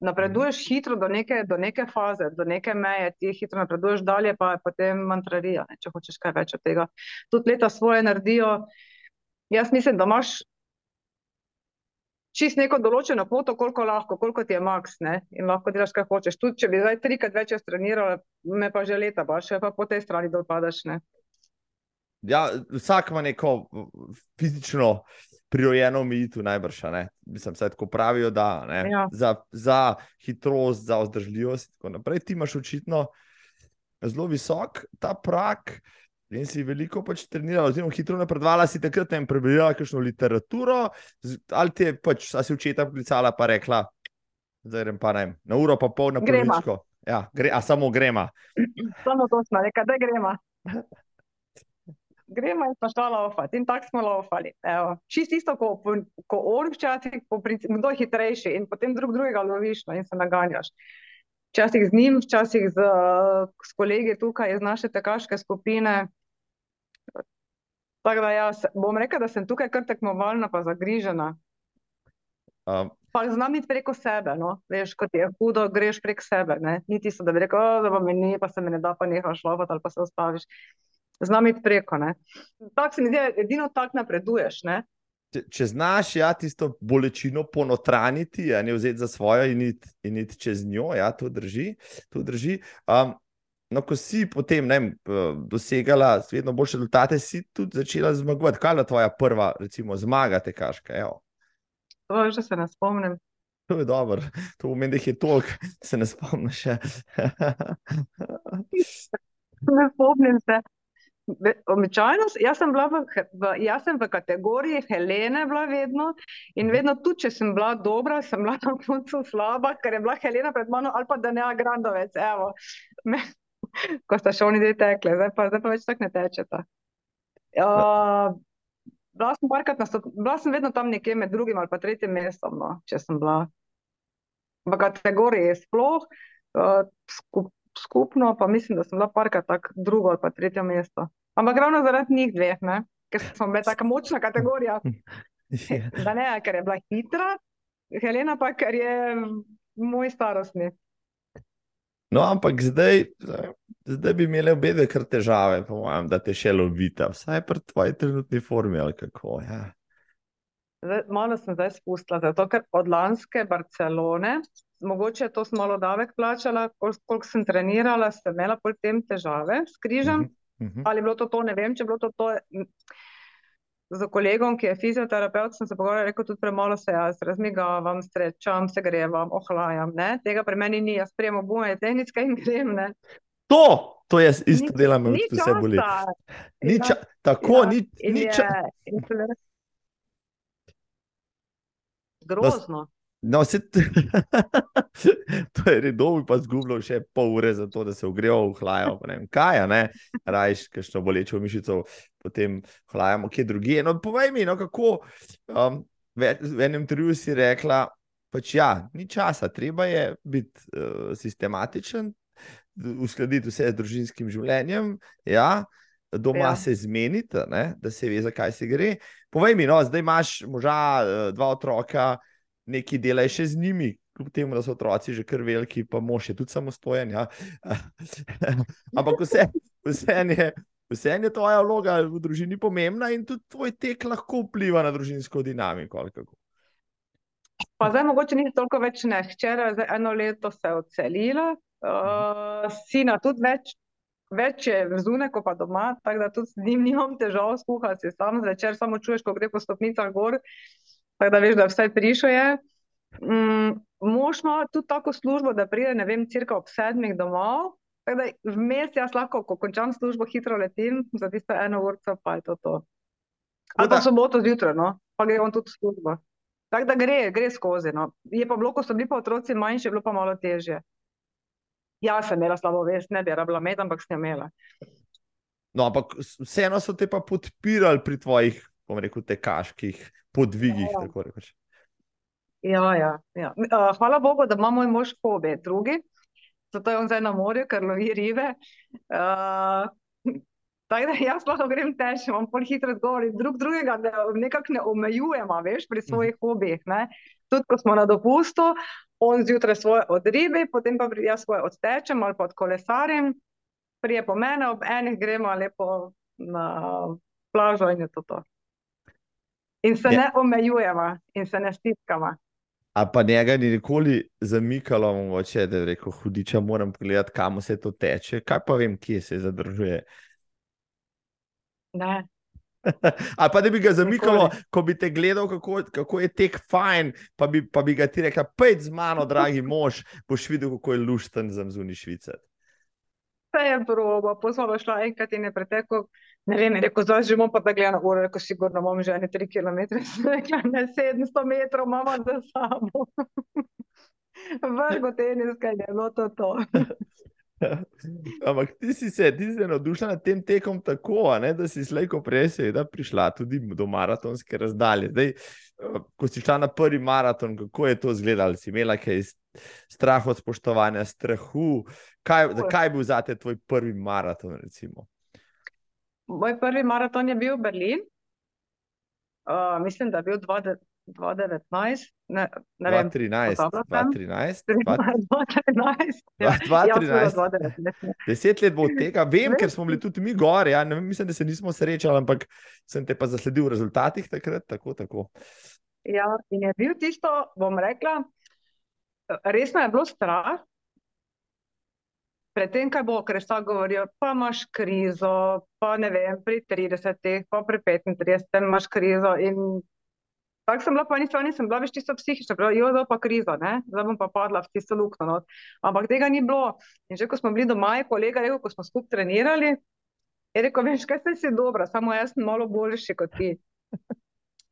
Napreduješ hitro do neke, do neke faze, do neke meje, ti hitro napreduješ dalje, pa je potem mantrarija, ne, če hočeš kaj več od tega. Tudi leta svoje naredijo. Jaz mislim, da imaš čist neko določeno kvoto, koliko lahko, koliko ti je maks, ne? in lahko delaš, kaj hočeš. Tudi če bi zdaj trikrat več jaz trenirala, me pa že leta, pa še pa po tej strani dol padaš. Ne? Ja, vsak ima neko fizično prirojeno omejitev, najbrž. Mislim, da tako pravijo, da? Ja. za, za hitrost, za vzdržljivost in tako naprej. Ti imaš očitno zelo visok ta prak. In si veliko pač trenirala, oziroma hitro napredovala, si takrat ne prebrala kakšno literaturo, ali ti je pač, a si očeta poklicala pa rekla, zdaj grem pa ne, na uro pa pol na Grema. poličko. Ja, gre, a samo grema. Samo to smo rekli, da gremo. [LAUGHS] Gremo in pa šla laufati. In tako smo laufali. Čist isto, ko, ko on včasih, po princi- kdo je hitrejši in potem drug drugega loviš no, in se naganjaš. Včasih z njim, včasih z, s kolegi tukaj iz naše tekaške skupine. Tako da jaz bom rekla, da sem tukaj kar tekmovalna pa zagrižena. Um, Pa znam iti preko sebe, no. Veš, kot je hudo, greš prek sebe, ne. Ni tisto, da bi rekel, "O, da pa mi ni, pa se mi ne da, pa nehaš lovati ali pa se ustaviš. Znam iti preko, ne. Tako se mi zdi, edino tako napreduješ, ne. če, če znaš ja, tisto bolečino ponotraniti, a ne vzeti za svojo in iti, iti čez njo, ja, to drži. To drži. Um, no, ko si potem ne, dosegala vedno boljše rezultate, si tudi začela zmagovati. Kaj je tvoja prva, recimo, zmaga tekaška? Evo. To je že se ne spomnim. To je dobro, to pomeni, da jih je toliko, se ne spomniš. še. Ne spomnim se. Običajno, jaz sem bila v, v, jaz sem v kategoriji Helene bila vedno in vedno tudi, če sem bila dobra, sem bila na koncu slaba, ker je bila Helena pred mano ali pa Danea Grandovec, evo. Me, ko sta še oni dve tekle, zdaj pa, zdaj pa več tako ne tečeta. Uh, bila sem parkrat nastop, bila sem vedno tam nekje med drugim ali pa tretjim mestom, no, če sem bila v kategoriji sploh, uh, skup, skupno pa mislim, da sem bila parkrat tako drugo ali pa tretje mesto. Ampak ravno zaradi njih dveh, ne? ker smo bile tako močna kategorija. [LAUGHS] Ja. Da ne, ker je bila hitra, Helena pa, ker je moj starostni. No, ampak zdaj, zdaj bi imeli obe dve kar težave, po mojem, da te še lovita, vsaj pri tvoji trenutni formi ali kako. Ja. Zdaj, malo sem zdaj spustila, zato ker od lanske Barcelone, mogoče to sem malo davek plačala, koliko, koliko sem trenirala, sem imela pol tem težave s križem. Mhm, mhm. Ali je bilo to to, ne vem, če je bilo to to. Z kolegom, ki je fizioterapeut, sem se pogovarjala, rekel tudi premalo se jaz razmigavam, strečam, se grevam, ohlajam. Ne? Tega pri meni ni, jaz prijemo gume tehnike in grem. Ne? To, to jaz isto Ni- delam, Ni vse boli. časa. Ni Ja, ča, tako, ja, ni, in ni je- Grozno. No, se [LAUGHS] to je redov, pa zgubljal še pol ure za to, da se ogreval, hlajajo. pa Ne vem, kaj je, rajš, kakšno bolečo mišico, potem hlajamo kje drugje. No, povej mi, no, kako. Um, ve- v enem intervjuju si rekla, pač ja, ni časa, treba je biti uh, sistematičen, uskladiti vse z družinskim življenjem. Ja, Doma Ja. se zmenite, ne, da se ve, zakaj se gre. Povej mi, no, zdaj imaš moža, eh, dva otroka, nekaj delaj še z njimi, kljub temu, da so otroci že kar veliki, pa mož je tudi samostojen. Ja. [LAUGHS] Ampak vse, vseeno je, vseeno je tvoja vloga v družini pomembna in tudi tvoj tek lahko vpliva na družinsko dinamiko. Pa zdaj mogoče ni toliko več ne. Hčera je zdaj eno leto se odselila, uh, sina tudi več, več je zunaj, kot pa doma, tako da tudi z njim nimam težav skuhati si sam zvečer, samo čuješ, ko gre po stopnicah gor, tako da veš, da vsaj prišel je. Mm, mož ima tudi tako službo, da pride, ne vem, cirka ob sedmih domov, tako da vmes jaz lahko, ko končam službo, hitro letim za tisto eno urco, pa je to to. Ali pa soboto zjutraj, no, pa gre on tudi v službo. Tako da gre, gre skozi. No. Je pa bilo, ko so bili pa otroci manjši, bilo pa malo težje. Jaz sem imela slabo vest, ne bi rabila med, ampak sem imela. No, ampak vseeno so te pa podpirali pri tvojih, bom rekel, tekaških podvigih. Ja. tako rekoč. Ja, ja, ja. Uh, hvala Bogu, da ima moj mož hobi, drugi. Zato je on zdaj na morju, ker lovi ribe. Uh, [LAUGHS] tako da jaz lahko grem teč, imam pol hitro odgovor in drug drugega ne, nekako ne omejujemo, veš, pri svojih hobijih. Ne. Tudi ko smo na dopustu, on zjutraj svoje odribi, potem pa jaz svoje odtečem ali pa odkolesarim, prije po mene, ob enih gremo lepo na plažo in je to to. In se Ja. ne omejujemo in se ne stiskamo. A pa njega ni nikoli zamikalo, mogoče, da je rekel, hudiča, moram pogledati, kam se to teče. Kaj pa vem, kje se zadržuje. Ne. [LAUGHS] Ali pa da bi ga zamikalo, Nikoli. ko bi te gledal, kako, kako je tek fajn, pa bi, pa bi ga ti rekel, pojdi z mano, dragi mož, boš videl, kako je lušten za zunaj švice. Vse je probo, pozval pa šla enkrat in je pretekel, ne vem, je rekel, zdaj že imam pa da gledam uro, rekel, sigurno imam že ene tri kilometre, [LAUGHS] sem rekla, ne 700 metrov imamo za sabo. [LAUGHS] Vrgo teniska je bilo to. to. [LAUGHS] Ampak ti si se, ti si se navdušila nad tem tekom tako, ne, da si slejko prej seveda prišla tudi do maratonske razdalje. Zdaj, eh, ko si šla na prvi maraton, kako je to izgledalo? Si imela kaj strah od spoštovanja, strahu? Kaj, kaj je bil za te tvoj prvi maraton? Recimo? Moj prvi maraton je bil Berlin. Uh, mislim, da je bil 2019, ne, ne 2013, 2013, 2013. Deset let bo od tega, [LAUGHS] vem, ker smo bili tudi mi gori. Ja, mislim, da se nismo srečali, ampak sem te pa zasledil v rezultatih takrat. Tako, tako. Ja, in je bil tisto, bom rekla, resno je bilo strah. Predtem, kaj bo, ker so govorili, pa imaš krizo, pa ne vem, pri 30, pa pri 35, imaš krizo. Tako sem bila po eni strani, sem bila več čisto psihična, prav, jo, zdaj pa kriza, ne? zdaj bom pa padla v tisto luknjo. No? Ampak tega ni bilo. In že ko smo bili doma, je kolega rekel, ko smo skupaj trenirali, je rekel, veš, kaj si dobra, samo jaz sem malo boljši kot ti.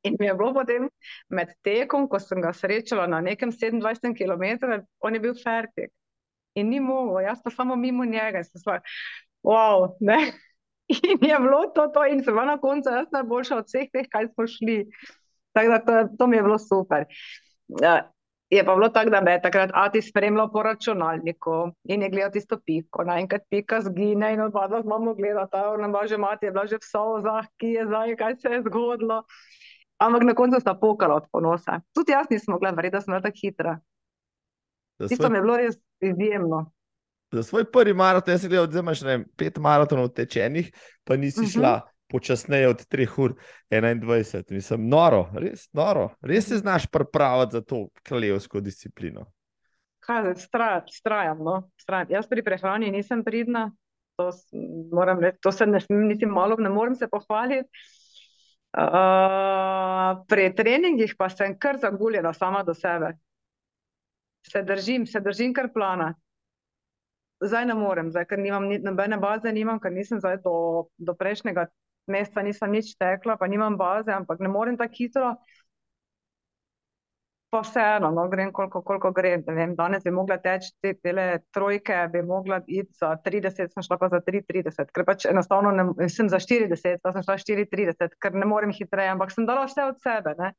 In mi je bilo potem med tekom, ko sem ga srečala na nekem 27 km, on je bil fertik. In ni mogel, jaz pa samo mimo njega. In sem sva, wow, ne. In je bilo to, to in sem na koncu jaz najboljša od vseh teh, kaj smo šli. Tako da to, to mi je bilo super. Je pa bilo tako, da me je takrat Ati spremljal po računalniku in je gledal tisto piko. Naenkrat pika zgine in odpadla smo gledali, ta ona bože mati je bila že v sozah, ki je zdaj, kaj se je zgodilo. Ampak na koncu sta pokala od ponosa. Tudi jaz nisem mogla verjeti, da sem bila tako hitra. Tisto svoj... mi je bilo res izjemno. Za svoj prvi maraton, jaz sem gledal, da imaš pet maratonov tečenih, pa nisi uh mhm. -huh. šla počasneje od 3 ur 21. Mislim, noro, res noro. Res se znaš pripraviti za to kraljevsko disciplino. Kaj, straj, strajam, no? strajam. Jaz pri prehrani nisem pridna, to, reči, to se ne, niti malo ne morem se pohvaliti. Uh, pri treningih pa sem kar zaguljena sama do sebe. Se držim, se držim kar plana. Zdaj ne morem, zdaj, ker nimam nobene baze, nimam, ker nisem do, do prejšnjega mesta nisem nič tekla, pa nimam baze, ampak ne morem tako hitro. Pa vseeno, no, grem koliko, koliko grem. Vem, danes bi mogla teči te tele trojke, bi mogla iti za 30, sem šla pa za 33, ker pač enostavno ne, sem za 40, pa sem šla 34, ker ne morem hitreje, ampak sem dala vse od sebe. Ne?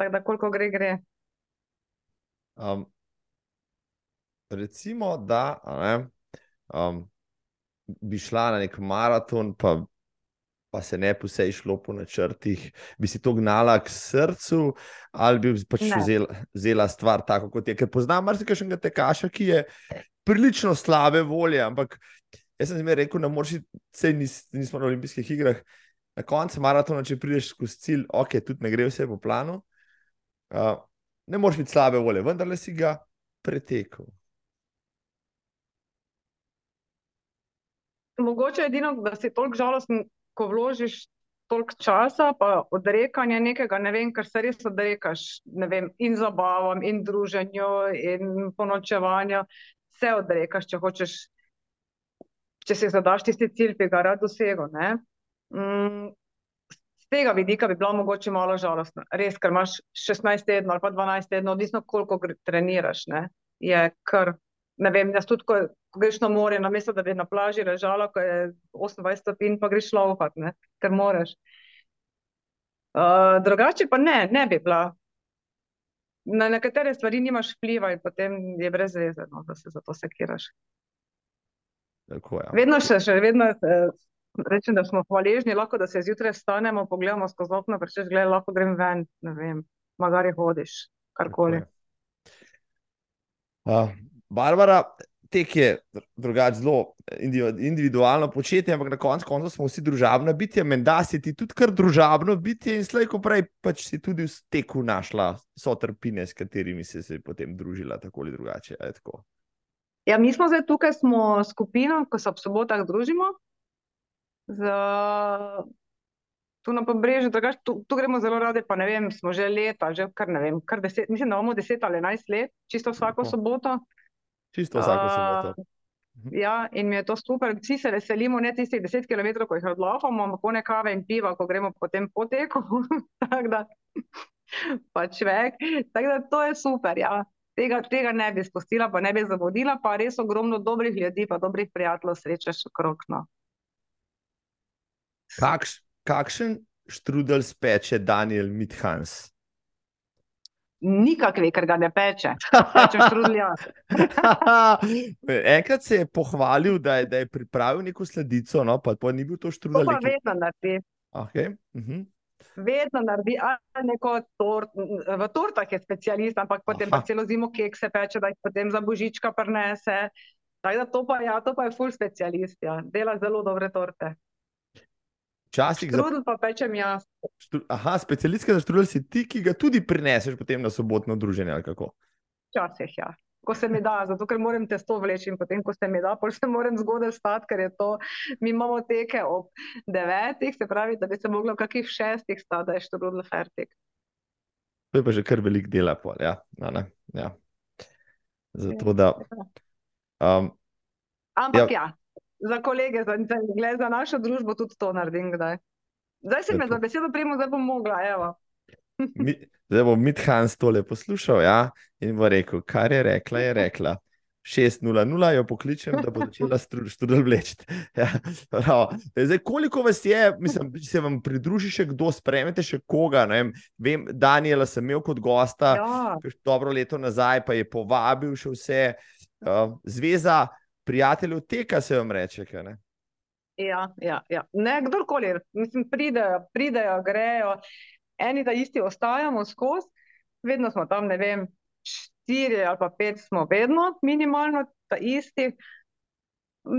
Tako da koliko gre, gre. Um, recimo, da ne, um, bi šla na nek maraton, pa, pa se ne bi vse išlo po načrtih, bi si to gnala k srcu, ali bi pač vzela, vzela stvar tako, kot je. Ker poznam marsikaj še nekaj tekaša, ki je prilično slabe volje, ampak jaz sem jim rekel, da moraš, vse nis, nismo na olimpijskih igrah. Na koncu maratona, če prideš skozi cilj, ok, tudi ne gre vse po planu. Uh, ne moreš biti slabe volje, vendar le si ga pretekel. mogoče edino, da si toliko žalosten, ko vložiš toliko časa, pa odrekanje nekega, ne vem, kar se res odrekaš, ne vem, in zabavam, in druženju, in ponočevanju, vse odrekaš, če hočeš, če si zadaš tisti cilj, ki ga rad dosego. Mm, z tega vidika bi bila mogoče malo žalostna. Res, ker imaš 16 tednov ali pa 12 tednov, odvisno koliko treniraš, ne? je kar ne vem, jaz tudi, ko, ko greš na more, na mesto, da bi na plaži ležala, ko je 28 stopinj, pa greš laupat, ne, ker moreš. Uh, drugače pa ne, ne bi bila. Na nekatere stvari nimaš vpliva in potem je brez veze, no, da se za to sekiraš. Tako, ja. Vedno še, še vedno eh, rečem, da smo hvaležni, lahko da se zjutraj vstanemo, pogledamo skozi okno, prečeš gledaj, lahko grem ven, ne vem, magari hodiš, karkoli. Uh, Barbara, tek je drugače zelo individualno početje, ampak na koncu konca smo vsi družabna bitja, menda si ti tudi kar družabno bitje in slej, ko prej pač si tudi v teku našla sotrpine, s katerimi si se potem družila tako ali drugače. Ja, mi smo zdaj tukaj, smo skupina, ko se ob sobotah družimo. Z, tu na pobrežju, tu, tu gremo zelo radi, pa ne vem, smo že leta, že kar ne vem, kar deset, mislim, da imamo deset ali enajst let, čisto vsako tako. soboto. Čisto vsako soboto. Uh, ja, in mi je to super. Vsi se veselimo, ne tistih deset km, ko jih odlahamo, ampak ne kave in piva, ko gremo potem po teku. pa človek. Tako da to je super. Ja. Tega, tega ne bi spustila, pa ne bi zavodila, pa res ogromno dobrih ljudi, pa dobrih prijateljev srečaš okrog. No. Kakš, kakšen štrudel speče Daniel Mithans? Nikakve, ker ga ne peče. [LAUGHS] Peče štrudel jaz. [LAUGHS] Enkrat se je pohvalil, da je, da je pripravil neko sledico, no, pa, pa ni bil to štrudel. To pa vedno naredi. Okay. Uh -huh. Vedno naredi neko tort, v tortah je specialist, ampak potem pa celo zimo kekse peče, da jih potem za božička prenese. Tako da to pa, ja, to pa je full specialist, ja. dela zelo dobre torte. Včasih za... Štrudel pa pečem jaz. Štru... Aha, specialistka za štrudel si ti, ki ga tudi prineseš potem na sobotno druženje ali kako? Včasih, ja ko se mi da, zato ker moram testo vleči in potem, ko se mi da, se moram zgodaj stati, ker je to, mi imamo teke ob devetih, se pravi, da bi se moglo kakih šestih stati, da je štrudel fertik. To je pa že kar velik dela, pol, ja. No, ja. Zato da. Um, Ampak ja. ja, za kolege, za, za, za našo družbo tudi to naredim kdaj. Zdaj si me za besedo prijemo, zdaj bom mogla, evo. [LAUGHS] Mi, zdaj bo Midhans tole poslušal ja, in bo rekel, kar je rekla, je rekla. 6:00 jo pokličem, da bo začela študij vleči. [LAUGHS] Ja, zdaj, koliko vas je, mislim, se vam pridruži še kdo, spremete še koga? Vem, vem, Daniela sem imel kot gosta, ja. dobro leto nazaj, pa je povabil še vse. Uh, zveza prijateljev teka se vam reče. Ja, ja, ja. Ne, kdorkoli, mislim, pridejo, pridejo, grejo eni da isti ostajamo skozi, vedno smo tam, ne vem, štiri ali pa pet smo vedno minimalno ta isti.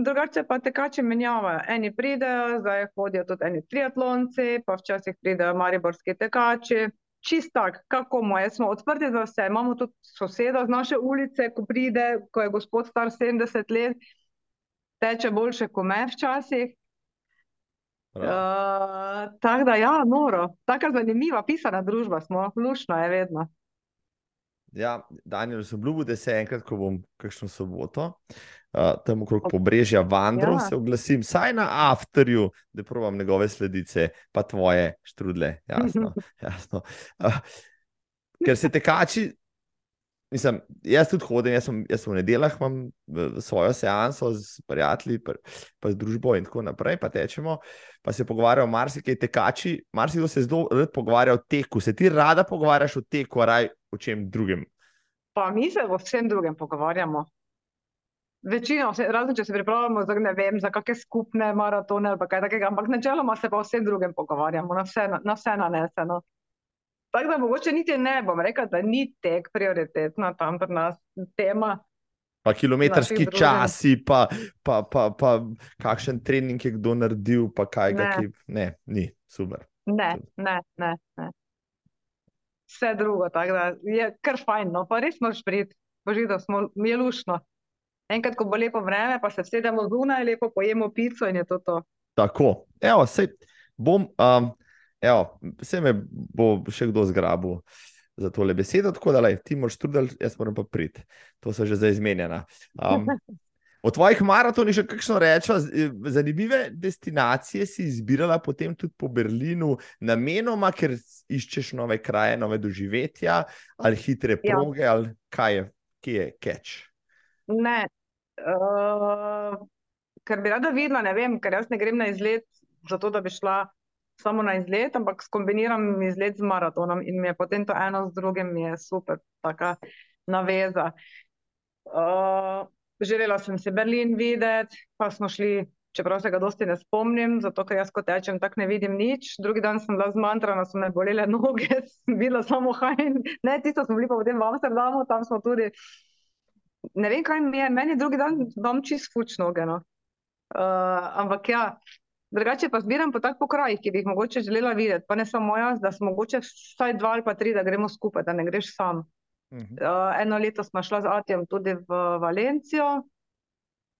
Drugače pa tekači menjavajo. Eni pridejo, zdaj hodijo tudi eni triatlonci, pa včasih pridejo mariborski tekači. Čist tak, kako moje, smo odprti za vse. Imamo tudi soseda z naše ulice, ko pride, ko je gospod star 70 let, teče boljše kot me včasih. Uh, tako da, ja, noro, tako zanimiva, pisana družba smo, lušno je vedno. Ja, Daniel, sem obljubil, da se enkrat, ko bom kakšno soboto, uh, tam okrog pobrežja vandrov, ja. se oglasim, saj na afterju, da provam njegove sledice, pa tvoje štrudle. Jasno, [LAUGHS] jasno. Uh, ker se tekači Mislim, jaz tudi hodim, jaz sem, jaz sem v nedeljah, imam svojo seanso z prijatelji, pa, pa z družbo in tako naprej, pa tečemo, pa se pogovarjajo marsikaj tekači, marsikdo se zelo rad pogovarja o teku. Se ti rada pogovarjaš o teku, raj o čem drugem? Pa mi se o vsem drugem pogovarjamo. Večino, razen če se pripravljamo za, vem, za kakšne skupne maratone ali kaj takega, ampak načeloma se pa o vsem drugem pogovarjamo, na vse, na vse naneseno. Tako da mogoče niti ne bom rekel, da ni tek prioritetna tam pri nas tema. Pa kilometrski časi, pa, pa, pa, pa kakšen trening je kdo naredil, pa kaj ga ki. Ne, ni, super. Ne, ne, ne. ne. Vse drugo, tako da je kar fajn, no pa res moš priti, boži, da smo mi lušno. Enkrat, ko bo lepo vreme, pa se sedemo zunaj, lepo pojemo pico in je to to. Tako, evo, sej bom. Um, Evo, vse me bo še kdo zgrabil za tole besedo, tako da lej, ti moraš truditi, jaz moram pa priti. To so že zdaj izmenjena. Um, o tvojih maratonih še kakšno rečeš, zanimive destinacije si izbirala potem tudi po Berlinu, namenoma, ker iščeš nove kraje, nove doživetja ali hitre ja. proge, ja. ali kaj je, kje je catch. Ne. Uh, ker bi rada videla, ne vem, ker jaz ne grem na izlet, zato da bi šla samo na izlet, ampak skombiniram izlet z maratonom in mi je potem to eno z drugim, mi je super, taka naveza. Uh, želela sem se Berlin videti, pa smo šli, čeprav se ga dosti ne spomnim, zato ker jaz kot tečem, tako ne vidim nič. Drugi dan sem bila zmantrana, so me bolele [LAUGHS] noge, sem bila samo hajn. Ne, tisto smo bili pa potem v Amsterdamu, tam smo tudi. Ne vem, kaj mi je, meni drugi dan vam čist fuč noge. No. Uh, ampak ja, Drugače pa zbiram po takih krajih, ki bi jih mogoče želela videti, pa ne samo jaz, da smo mogoče vsaj dva ali pa tri, da gremo skupaj, da ne greš sam. Uh -huh. uh, eno leto smo šla z Atijem tudi v Valencijo,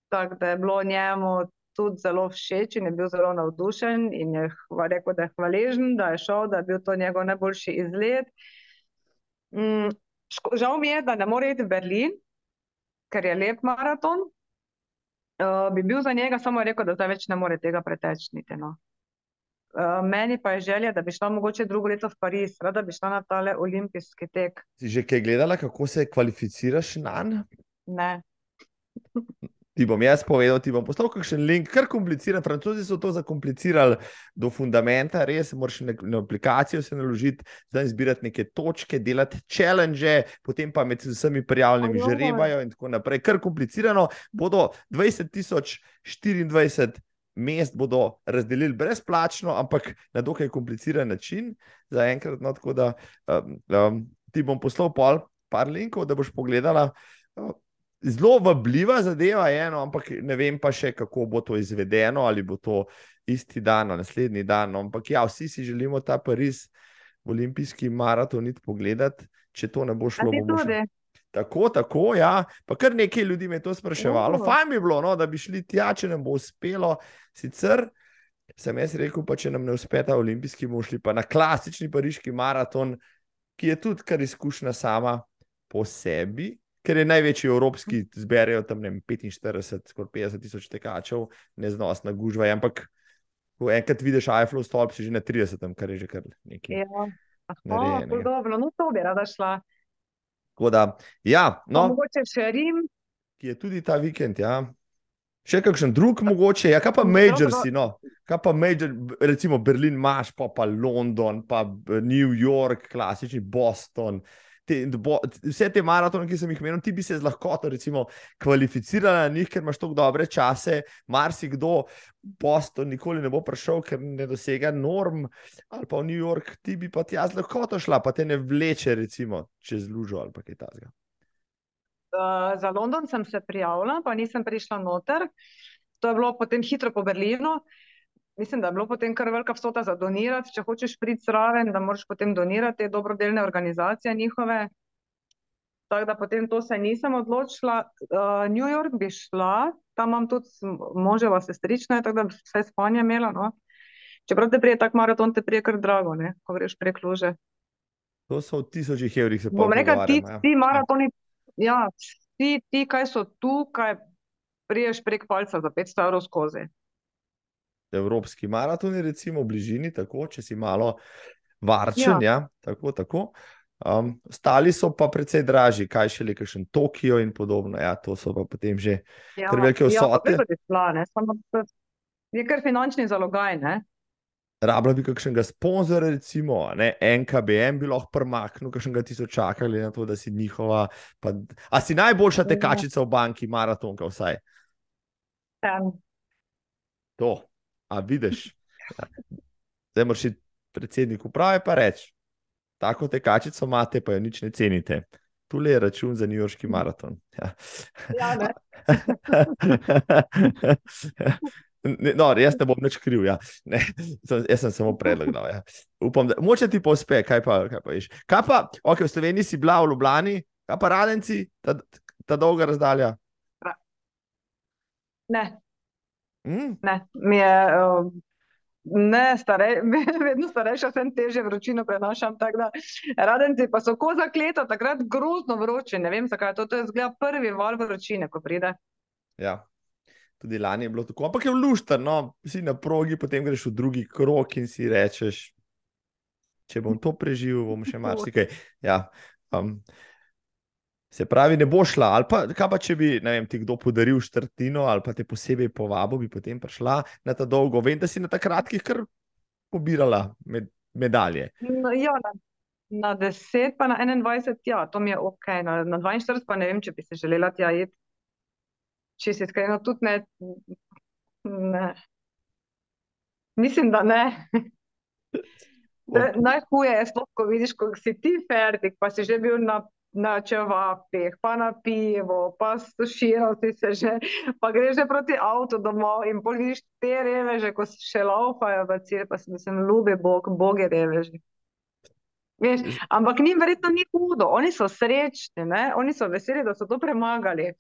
tako da je bilo njemu tudi zelo všeč in je bil zelo navdušen in je rekel, da je hvaležen, da je šel, da je bil to njegov najboljši izlet. Mm, žal mi je, da ne more iti v Berlin, ker je lep maraton, uh, bi bil za njega, samo rekel, da zdaj več ne more tega preteči. No. Uh, meni pa je želja, da bi šla mogoče drugo leto v Pariz, rada bi šla na tale olimpijski tek. Si že kaj gledala, kako se kvalificiraš na njen? Ne. Ti bom jaz povedal, ti bom poslal kakšen link, kar kompliciran. Francozi so to zakomplicirali do fundamenta, res moraš na, na aplikacijo se naložiti, zdaj zbirati neke točke, delati challenge, potem pa med vsemi prijavljenimi Ojoj. žrebajo in tako naprej. Kar komplicirano, bodo 20 tisoč 24 mest bodo razdelili brezplačno, ampak na dokaj kompliciran način, zaenkrat. No, tako da um, um, ti bom poslal pol, par linkov, da boš pogledala. Uh, Zelo vabljiva zadeva je, no, ampak ne vem pa še, kako bo to izvedeno, ali bo to isti dan, ali naslednji dan. No, ampak ja, vsi si želimo ta Pariz, olimpijski maraton, iti pogledati. Če to ne bo šlo, bomo še. Tako, tako, ja. Pa kar nekaj ljudi me je to spraševalo. O. Fajn bi bilo, no, da bi šli tja, če nam bo uspelo. Sicer sem jaz rekel, pa če nam ne uspe ta olimpijski, bomo šli pa na klasični pariški maraton, ki je tudi kar izkušnja sama po sebi. Ker je največji evropski, zberejo tam vem, 45, skoraj 50 tisoč tekačev, neznosna gužva. Ampak, ko enkrat vidiš Eiffelov stolp, si že na 30, kar je že kar nekaj. Ja. Aha, dobro, no to bi rada šla. Tako da, ja, No. Mogoče še Rim, ki je tudi ta vikend. Ja. Še kakšen drug, mogoče, ja, kaj pa major si, no, kaj pa major, recimo Berlin, imaš pa, pa London, pa eh, New York, klasični Boston. Te, bo, vse te maratone, ki sem jih imel, ti bi se z lahkoto recimo, kvalificirala na njih, ker imaš tako dobre čase. Marsikdo v Boston nikoli ne bo prišel, ker ne dosega norm, ali pa v New York, ti bi pa tja z lahkoto šla, pa te ne vleče, recimo, čez lužo ali kaj takega. uh, za London sem se prijavila, pa nisem prišla noter. To je bilo potem hitro po Berlinu. Mislim, da je bilo potem kar velika vsota za donirati. Če hočeš priti zraven, da moraš potem donirati te dobrodelne organizacije njihove. Tako da potem to se nisem odločila. Uh, New York bi šla, tam imam tudi moževa sestrična, tako da bi vse spanje imela. No. Čeprav te prije tak maraton, te prije kar drago, ne, ko greš prek luže. To so v tisočih evrih, se Bom pol rekla, ti, pogovarjamo, ja. ti maratoni, ja, ti, ti, kaj so tukaj, priješ prek palca za 500 evrov skozi. Evropski maratoni, recimo v bližini, tako, če si malo varčen. Ja. Ja, tako, tako. Um, ostali so pa precej dražji, kaj še le, kakšen Tokio in podobno. Ja, to so pa potem že Ja, Kar velike ja, vsote. bi šla, samo je kar finančni zalogaj, ne. rabila bi kakšnega sponzorja, recimo, ne, NKBM bi lahko premaknil, kakšnega tisočaka, glede na to, da si njihova. Pa, a si najboljša Ja. tekačica v banki, maratonka, vsaj Em, to. A vidiš? Zdaj moraš iti predsednik uprave pa reči, tako tekačico imate, pa jo nič ne cenite. Tule je račun za New Yorkski maraton. Ja. Ja, ne. No, jaz ne bom nič kriv. Ja. Ne, jaz sem samo predlog. dal, Ja. Upam, da moče ti pa uspe, kaj pa, kaj pa veš. Kaj pa, ok, v Sloveniji si bila v Ljubljani, kaj pa radenci, ta, ta dolga razdalja. Ne, Mm? ne, mi je um, ne starej, [LAUGHS] vedno starejša, sem teže vročino prenašam, da radenci pa so ko zakleta, takrat grozno vroče, ne vem zakaj, to, to je zgleda prvi val vročine, ko pride. Ja. Tudi lani je bilo tako, ampak je luštar, no, si na progi, potem greš v drugi krok in si rečeš, če bom to preživel, bom še marsikaj. Ja, um, se pravi, ne bo šla, ali pa, kaj pa če bi vem, ti kdo podaril štrtino ali pa te posebej povabil, bi potem prišla na ta dolgo. Vem, da si na ta kratkih kar pobirala med, medalje. No, ja, na, na 10 pa na 21, ja, to mi je ok, na, na 42 pa ne vem, če bi se želela tja iti. Če si iskreno, tudi ne, ne. Mislim, da ne. [LAUGHS] Najhuje je sploh, ko vidiš, ko si ti fertik, pa si že bil na, na čevapih, pa na pivo, pa stuširal si se že, pa greš že proti avtu domov in pol vidiš te reveže, ko se še laufajo v cilj, pa si mislim, ljubi Bog, boge reveži. Veš, ampak njim verjetno ni hudo, oni so srečni, ne? Oni so veseli, da so to premagali.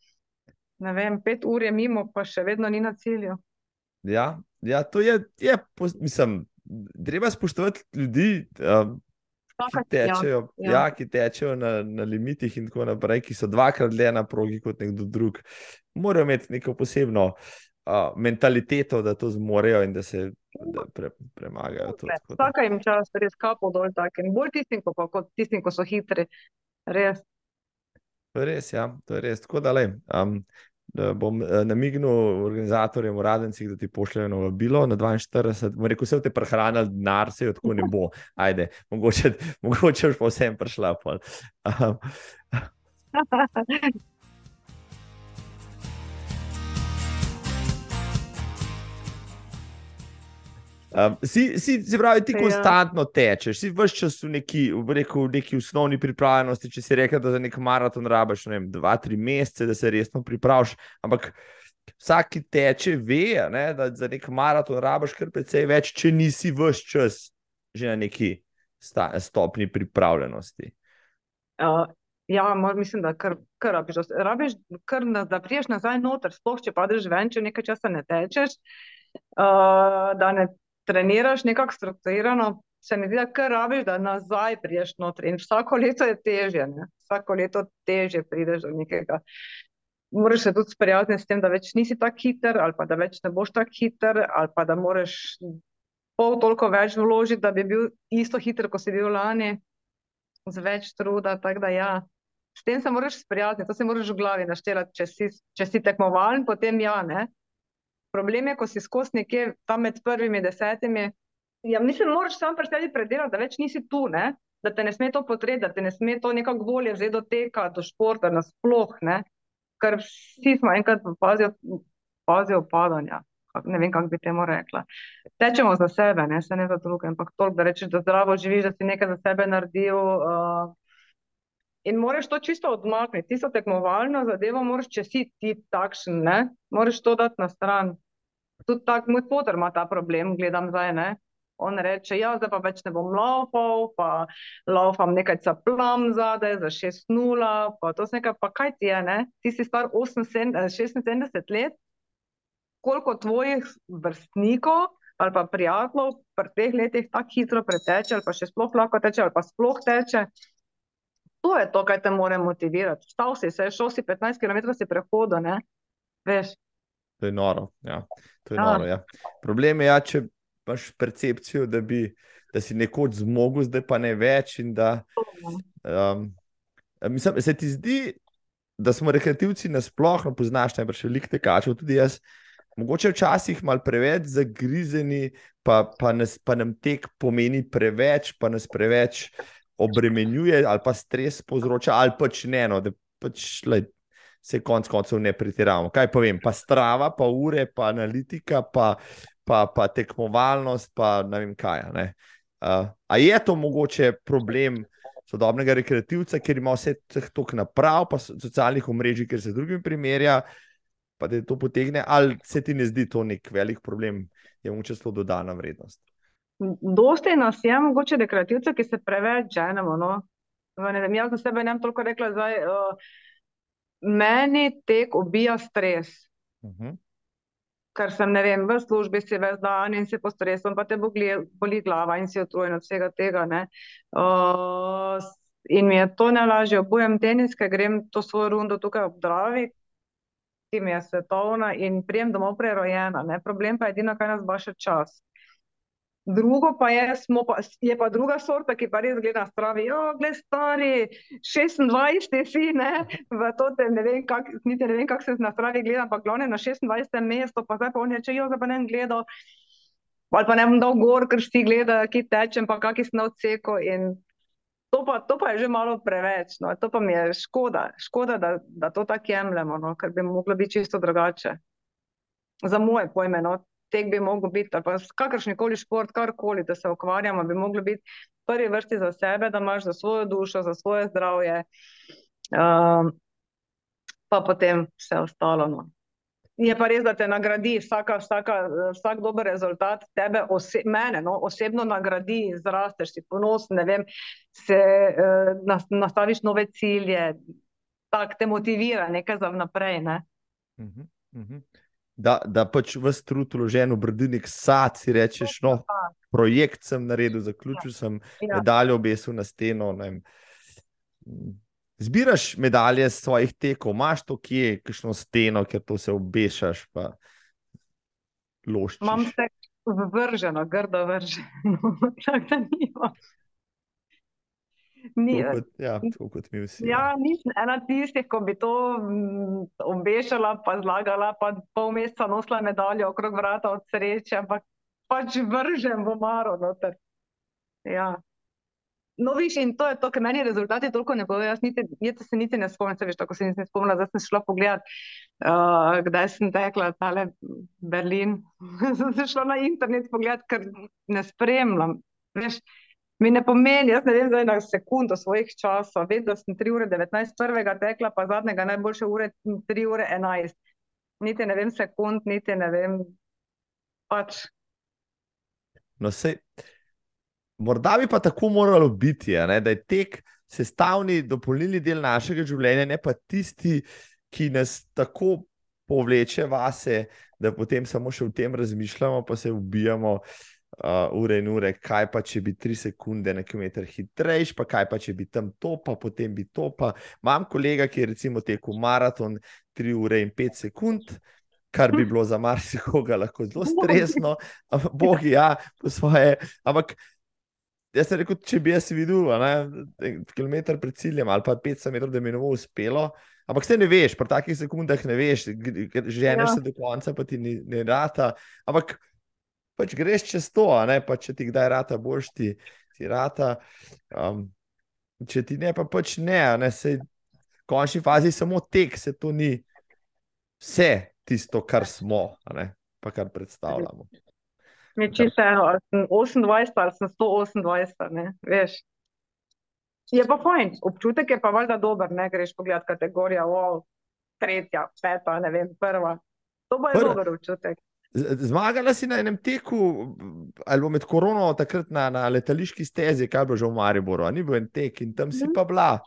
Ne vem, pet ur je mimo, pa še vedno ni na cilju. Ja, ja to je, je mislim, treba spoštovati ljudi. Um, ki Čakati, ja, tečejo, ja, ja. ki tečejo na, na limitih in tako naprej, ki so dvakrat dlje na progi kot nekdo drug, morajo imeti neko posebno uh, mentaliteto, da to zmorejo in da se da pre, premagajo. Vsaka jim čas, res kapo dol, tako in bolj tistim, ko, kot tistim, ko so hitri. Res. To je res, ja, to je res. Tako da, le, um, da bom uh, namignil organizatorjem, uradencih, da ti pošljejo na vabilo na 42. Bom rekel, vse v te prehranili, denar se jo tako ne bo. [LAUGHS] Ajde, mogoče, mogoče boš pa vsem prišla. Um, [LAUGHS] Um, si, si, si pravi, ti ja. konstantno tečeš, si vse čas v neki, v, rekel, v neki osnovni pripravljenosti. Če si rekel, da za nek maraton rabiš ne vem, dva, tri mesece, da se resno pripraviš. Ampak vsak, ki teče, ve, ne, da za nek maraton rabiš kar precej več, če nisi vse čas že na neki sta, stopni pripravljenosti. Uh. Ja, mislim, da kar, kar rabiš. Rabiš, kar, da priješ nazaj noter, sploh če padeš ven, če nekaj časa ne tečeš, uh, da ne treniraš nekako strukturirano, se mi zdi, da kar rabiš, da nazaj priješ noter. In vsako leto je težje, ne? vsako leto težje prideš do nekega. Moraš se tudi sprijazniti s tem, da več nisi tako hiter, ali pa da več ne boš tako hiter, ali pa da moraš pol toliko več vložiti, da bi bil isto hiter, kot si bil lani, z več truda. Da, ja. S tem se moraš sprijazniti, to se moraš v glavi naštelati, če si, če si tekmovalen, potem ja. Ne? Problem je, ko si skozi nekje tam med prvimi desetimi. Ja, mislim, moraš sam pri sebi predelati, da več nisi tu, ne? da te ne sme to potreti, da te ne sme to nekako volje vzeti do teka, do športa, nasploh. Ker vsi smo enkrat pazijo, pazijo padanja. Ne vem, kako bi temu rekla. Tečemo za sebe, ne, ne za druge, ampak toliko, da rečeš, da zdravo živiš, da si nekaj za sebe naredil. Uh, in moraš to čisto odmakniti. Tisto tekmovalno zadevo, moraš, če si ti takšen, ne, moraš to dati na stran tudi tako moj fotor ima ta problem, gledam zdaj. Ne? On reče, ja, zdaj pa več ne bom laufal, pa laufam nekaj caplam zadaj za 6-0, pa to je nekaj, pa kaj ti je, ne? Ti si star 76 let, koliko tvojih vrstnikov ali pa prijateljev pri teh letih tako hitro preteče, ali pa še sploh lahko teče, ali pa sploh teče. To je to, kar te more motivirati. Stal si se, šel si 15 km si prehodo, ne? Veš. To je noro. Ja. To je ja. noro ja. Problem je, ja, če imaš percepcijo, da, bi, da si nekoč zmogel, zdaj pa ne več. Da, um, mislim, se ti zdi, da smo rekreativci nasplošno, poznaš najbrž veliko tekačev, tudi jaz. Mogoče včasih malo preveč zagrizeni, pa, pa, nas, pa nam tek pomeni preveč, pa nas preveč obremenjuje, ali pa stres povzroča, ali pač ne. No, pač, lej, se konec koncev ne pretiravamo. Kaj povem, pa strava, pa ure, pa analitika, pa, pa, pa tekmovalnost, pa ne vem kaj. Ne? Uh, a je to mogoče problem sodobnega rekreativca, ker ima vse toliko naprav, pa socialnih omrežij, ker se z drugimi primerja, pa da to potegne, ali se ti ne zdi to nek velik problem, je mogoče to dodana vrednost. Dosti nas je, mogoče rekreativce, ki se preveč ženemo. No? Ne vem, jaz za sebe ne bom toliko rekla, da uh, meni tek ubija stres. Uh mhm. -huh. Ker sem ne vem, v službi si ves dan in si po stresu, pa te boli, boli glava in si utrujen od vsega tega. Uh, in mi je to najlažje, obujem tenis, ker grem to svojo rundo tukaj ob Dravi, ki mi je svetovna in prijem domov prerojena. Ne? Problem pa je edino, kaj nas baše čas. Drugo pa je, pa, je pa druga sorta, ki pa res gleda stravi. Jo, gled stari, 26 si, ne, v to te ne vem, kak, niti ne vem, kako se na stravi gleda, ampak glavne na 26. mesto, pa zdaj pa on je, če jo zdaj pa ne gledal, ali pa ne bom dal gor, ker si gleda, ki tečem, pa kaki smo odseko in to pa, to pa je že malo preveč, no, to pa mi je škoda, škoda, da, da to tako jemljemo, no, ker bi moglo biti čisto drugače. Za moje pojme, no, tek bi mogel biti, ali pa kakršni koli šport, karkoli, da se ukvarjamo, bi mogli biti v prvi vrsti za sebe, da imaš za svojo dušo, za svoje zdravje, um, pa potem vse ostalo. No. Je pa res, da te nagradi vsaka, vsaka, vsak dober rezultat, tebe, ose, mene, no, osebno nagradi, zrasteš, si ponosen, ne vem, se uh, nastaviš nove cilje, tako te motivira nekaj za vnaprej. Ne. Uh -huh, uh -huh da, da pač v strud vložen v brdinik sad, si rečeš, no, projekt sem naredil, zaključil ja. sem, ja. medaljo obesil na steno. Zbiraš medalje z svojih tekov, imaš to kje, kakšno steno, ker to se obešaš. Pa. loščiš? Imam se vrženo, grdo vrženo. [LAUGHS] Ni, Tako kot, ja, tako kot mi vsi. ja, nisem ena tistih, ko bi to mm, obešala, pa zlagala, pa pol meseca nosila medaljo okrog vrata od sreče, ampak pač vržem v maro noter. Ja. No, viš, in to je to, ker meni rezultati toliko ne povedo, jaz niti, jaz se niti ne spomnim, se veš, tako se nisem spomnila, zdaj sem šla pogledat, uh, kdaj sem tekla, tale Berlin, [LAUGHS] sem se šla na internet pogledat, ker ne spremljam, veš, mi ne pomeni, jaz ne vem zdaj na sekundo svojih časov, da sem 3 ure 19 prvega tekla, pa zadnjega najboljše ure 3 ure 11. Niti ne vem sekund, niti ne vem, pač, No, sej, morda bi pa tako moralo biti, ne, da je tek sestavni, dopolnilni del našega življenja, ne pa tisti, ki nas tako povleče vase, da potem samo še o tem razmišljamo, pa se ubijamo. Uh, ure in ure, kaj pa če bi tri sekunde na kilometr hitrejši, pa kaj pa če bi tam to, pa potem bi to. Pa. Imam kolega, ki je recimo tekel maraton 3 ure in 5 sekund, kar bi bilo za marsikoga lahko [LAUGHS] zelo stresno, ampak bogi, ja, po svoje. Ampak jaz sem rekel, če bi jaz videl, a ne, kilometr pred ciljem ali pa 500 metrov, da mi ne bo uspelo. Ampak se ne veš, pri takih sekundah ne veš, ženeš Ja. se do konca, pa ti ni, ne rata. Ampak pač greš čez to, pa če ti kdaj rata, boš ti, ti rata. Um, če ti ne, pa pač ne, ne, se v končni fazi samo tek, se to ni vse tisto, kar smo, pa kar predstavljamo. mi je čisto eno, ali sem 28 ali sem 128, ne, veš. Je pa fajn, občutek je pa valjda dober, ne, greš pogledat kategorija, wow, tretja, peta, ne vem, prva. To bo je Prva. dober občutek. Zmagala si na enem teku, ali bo med korono, takrat na, na letališki stezi, kaj bilo že v Mariboru, ni bil en tek in tam si Mhm. pa bila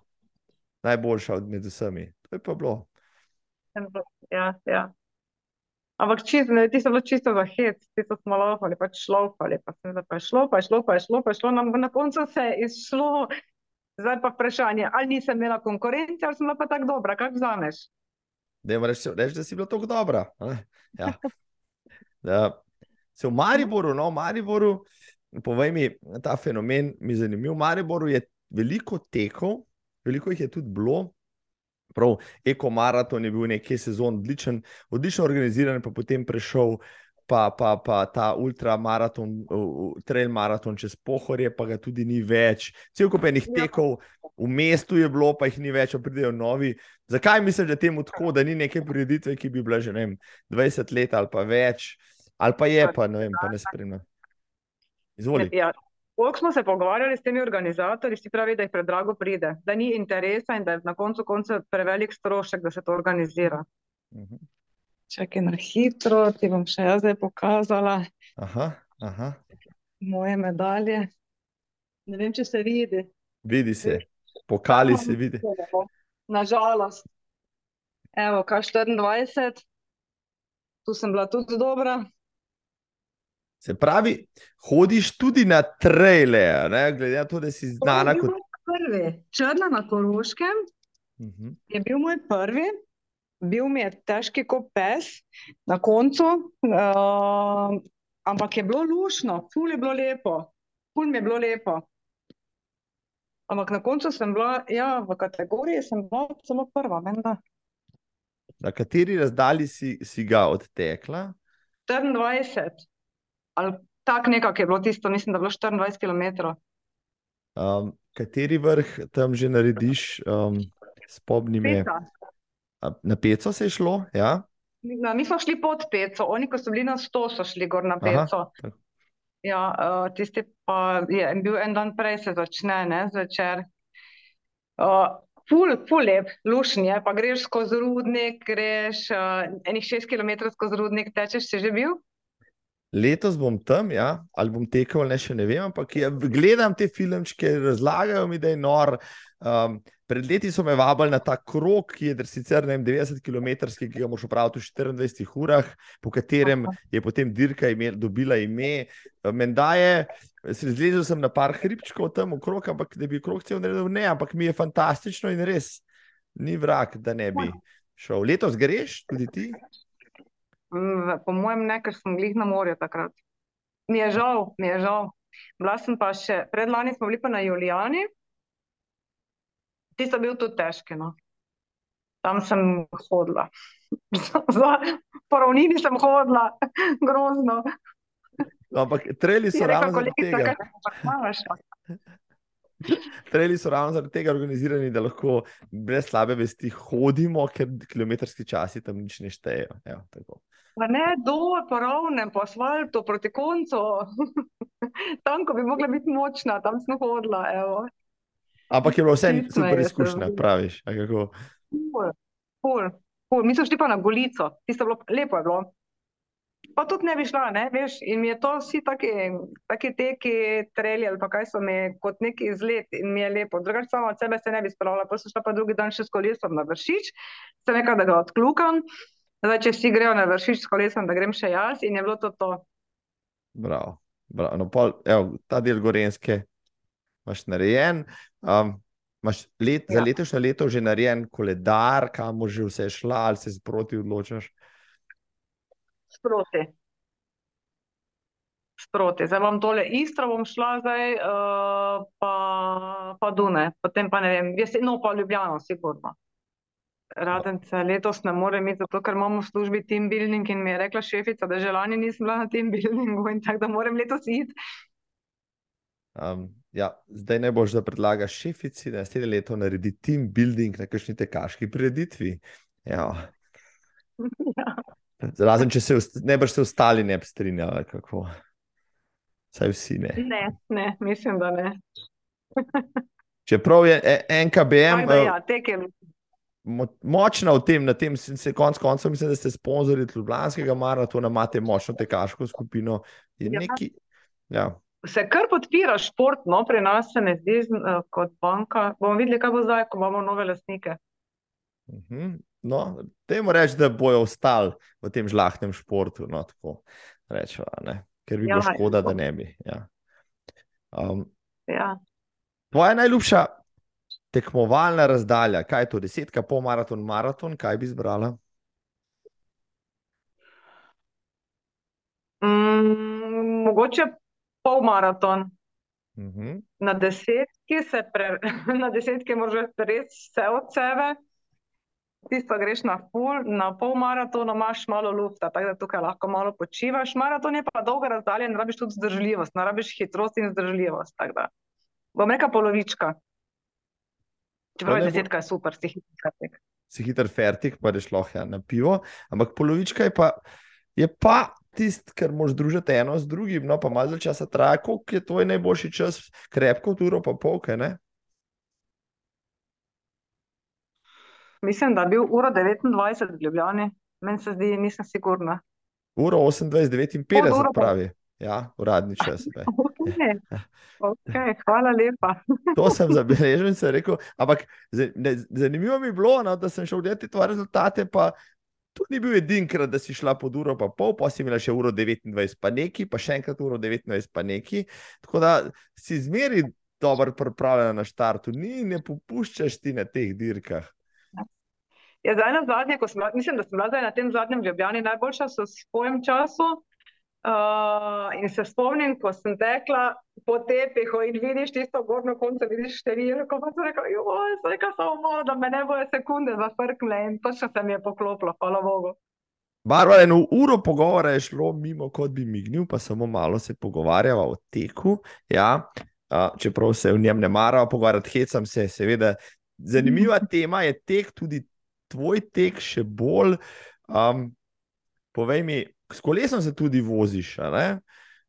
najboljša od med vsemi. To je pa bilo. Ja, ja. Ampak čisto, ne, ti so bilo čisto za hec, ti so smo laufali, pač pa sem pa je šlo, pa je šlo, pa je šlo, pa je šlo, na, na koncu se je izšlo. Zdaj pa vprašanje, ali nisem imela konkurence, ali sem bila pa tako dobra, kako vzameš? Da jim reči, da si bila tako dobra. ne? Ja. [LAUGHS] Se v Mariboru, no, v Mariboru, povej mi, ta fenomen mi je zanimiv. V Mariboru je veliko tekov, veliko jih je tudi bilo. Prav, ekomaraton je bil nekaj sezon odličen, odlično organiziran, pa potem prešel pa, pa, pa ta ultramaraton, uh, trail maraton čez pohorje, pa ga tudi ni več. Cel kup enih Ja. tekov v mestu je bilo, pa jih ni več, pa pridejo novi. Zakaj misliš, da temu tako, da ni neke prireditve, ki bi bila že vem, 20 let ali pa več, ali pa je, pa ne vem, pa ne spremljam. Izvoli. Ja. Koliko smo se pogovarjali s temi organizatorji, vsi pravi, da jih predrago pride, da ni interesa in da je na koncu koncev prevelik strošek, da se to organizira. Mhm. Čakaj na hitro, ti bom še jaz zdaj pokazala Aha, aha, moje medalje. Ne vem, če se vidi. vidi se, pokali se vidi. Nažalost. Evo, K24, tu sem bila tudi dobra. Se pravi, hodiš tudi na traile, a ne? glede na to, da si znana kot. prvi. Črna na Koroškem Mhm. je bil moj prvi, bil mi je težki kot pes na koncu, uh, ampak je bilo lušno, ful je bilo lepo, ful mi je bilo lepo. Ampak na koncu sem bila, ja, v kategoriji sem bila celo prva, menda. Na kateri razdalji si, si ga odtekla? 24, ali tako nekako je bilo tisto, mislim, da je bilo 24 km. Um, kateri vrh tam že narediš, um, spomni me. Na peco se je šlo? Ja? No, mi smo šli pod Peco, oni, ko so bili na 100, so šli gor na Peco. Ja, uh, tisti pa je bil en dan prej, se začne, ne, zvečer. Uh, ful, ful lep, lušen je, pa greš skozi rudnik, greš uh, enih 6 km skozi rudnik, tečeš, si že bil? Letos bom tam, ja, ali bom tekel, ali ne, še ne vem, ampak ja, gledam te filmčke, razlagajo mi, da je nor. Um, pred leti so me vabili na ta krog, ki je sicer vem, 90 km, ki ga moraš opraviti v 24 urah, po katerem je potem dirka imel, dobila ime. Menda je, zlezel sem na par hribčkov tam okrog, ampak da bi krog cel naredil, ne, ampak mi je fantastično in res ni vrak, da ne bi šel. Letos greš tudi ti? Po mojem ne, ker sem glih na morju takrat. Mi je žal, mi je žal. Bila sem pa še, predlani smo bili pa na Julijani. Ti so bil tudi težki, no. Tam sem hodila. [LAUGHS] Za, po ravnini sem hodila, [LAUGHS] grozno. No, ampak treli Je so ravno zaradi kolegica, tega. kaj se počnavaš? Treli so ravno zaradi tega organizirani, da lahko brez slabe vesti hodimo, ker kilometrski časi tam nič ne štejejo. Evo, tako. Pa ne dol, po ravnem, po asfaltu, proti koncu. [LAUGHS] Tam, ko bi mogla biti močna, tam sem hodila, evo. Ampak je bilo vse Čisto me super izkušnja, sramota. praviš. Ful, ful, ful. Mi smo šli pa na Golico, tisto je bilo, lepo je bilo. Pa tudi ne bi šla, ne, veš, in mi je to vsi taki, taki teki treli ali pa kaj so mi kot neki izlet in mi je lepo. Drugače sama od sebe se ne bi spravila, pa sem šla pa drugi dan še s kolesom na vršič, sem rekla, da ga odkljukam. Zdaj, če vsi grejo na vršič s kolesom, da grem še jaz in je bilo to to. Bravo. Bravo. No, pol, evo, ta del Gorenske imaš narejen. Um, imaš let, za Ja. letošnje leto že narejen koledar, kamor že vse šla, ali se sproti odločaš. Sproti. Sproti. Zdaj bom tole Istro bom šla zdaj, uh, pa, pa Dune, potem pa ne vem, jaz, no pa Ljubljano, sigurno. Radence letos ne morem iti, zato ker imamo v službi team building in mi je rekla šefica, da že lani nisem bila na team buildingu in tako da moram letos iti. Um, ja, zdaj ne boš, da predlagaš šefici, da naslednje leto naredi team building na kakšni tekaški prireditvi. Ja. [LAUGHS] Ja. Razen, če se ne boš se ostali ne bi strinjali, kako. Saj vsi ne. Ne, ne, mislim, da ne. [LAUGHS] Čeprav je e- NKBM eh, ja, tekem. mo- močna v tem, na tem se, konc koncev mislim, da ste sponzorji Ljubljanskega maratona, imate močno tekaško skupino. Je Ja. neki, ja. Se kar podpira šport, no, pri nas se ne zdi eh, kot banka. Bomo videli, kaj bo zdaj, ko imamo nove lastnike. Mhm. No, temu reči, da bojo ostali v tem žlahnem športu. No, tako rečeva, ne? Ker bi bilo Ja, škoda, ja. da ne bi. Ja. Um, Ja. tvoja najljubša tekmovalna razdalja, kaj je to, desetka, pol maraton, maraton, kaj bi izbrala? Mm, mogoče polmaraton. Mhm. Na desetki se pre, [LAUGHS] na desetki moraš res vse od sebe. Tisto greš na full, na pol maratona imaš malo lufta, tako da tukaj lahko malo počivaš. Maraton je pa dolga razdalja in rabiš tudi zdržljivost, ne rabiš hitrost in zdržljivost. Tako da bom rekla polovička. Čeprav ne je desetka super, si hiter. Si hiter fertik, pa reš lahko ja, na pivo, ampak polovička je pa, je pa tisti, kar moš družiti eno z drugim, no pa malo časa traja, koliko je tvoj najboljši čas, krepko, uro pa pol, kaj ne? Mislim, da je bil uro 29 v Ljubljani. Meni se zdi, nisem sigurna. Uro 28, 59 uro pravi. Ja, uradni čas. [LAUGHS] Okay. Okay, hvala lepa. [LAUGHS] To sem zabeležil in sem rekel, ampak zanimivo mi je bilo, no, da sem šel gledati tvoje rezultate, pa to ni bil edinkrat, da si šla pod uro pa pol, pa si imela še uro 29 pa neki, pa še enkrat uro 19 pa neki. Tako da si zmeri dobro pripravljena na štartu, ni ne popuščaš ti na teh dirkah. Ja, zdaj na zadnje, ko sem bila, mislim, da sem bila zdaj na tem zadnjem Ljubljani najboljša v svojem času. Uh, in se spomnim, ko sem tekla po tepihu in vidiš tisto gornjo konco, vidiš številko, pa sem rekla, joj, zdaj ka samo malo, da me ne bojo sekunde zafrkle in točno se mi je poklopilo, hvala Bogu. Barbara, eno uro pogovora je šlo mimo, kot bi mignil, pa samo malo se pogovarjava o teku. Ja, a, čeprav se v njem ne marava pogovarjati, hecam se, seveda. Zanimiva [LAUGHS] tema je tek, tudi tvoj tek, še bolj. Um, povej mi, s kolesom se tudi voziš?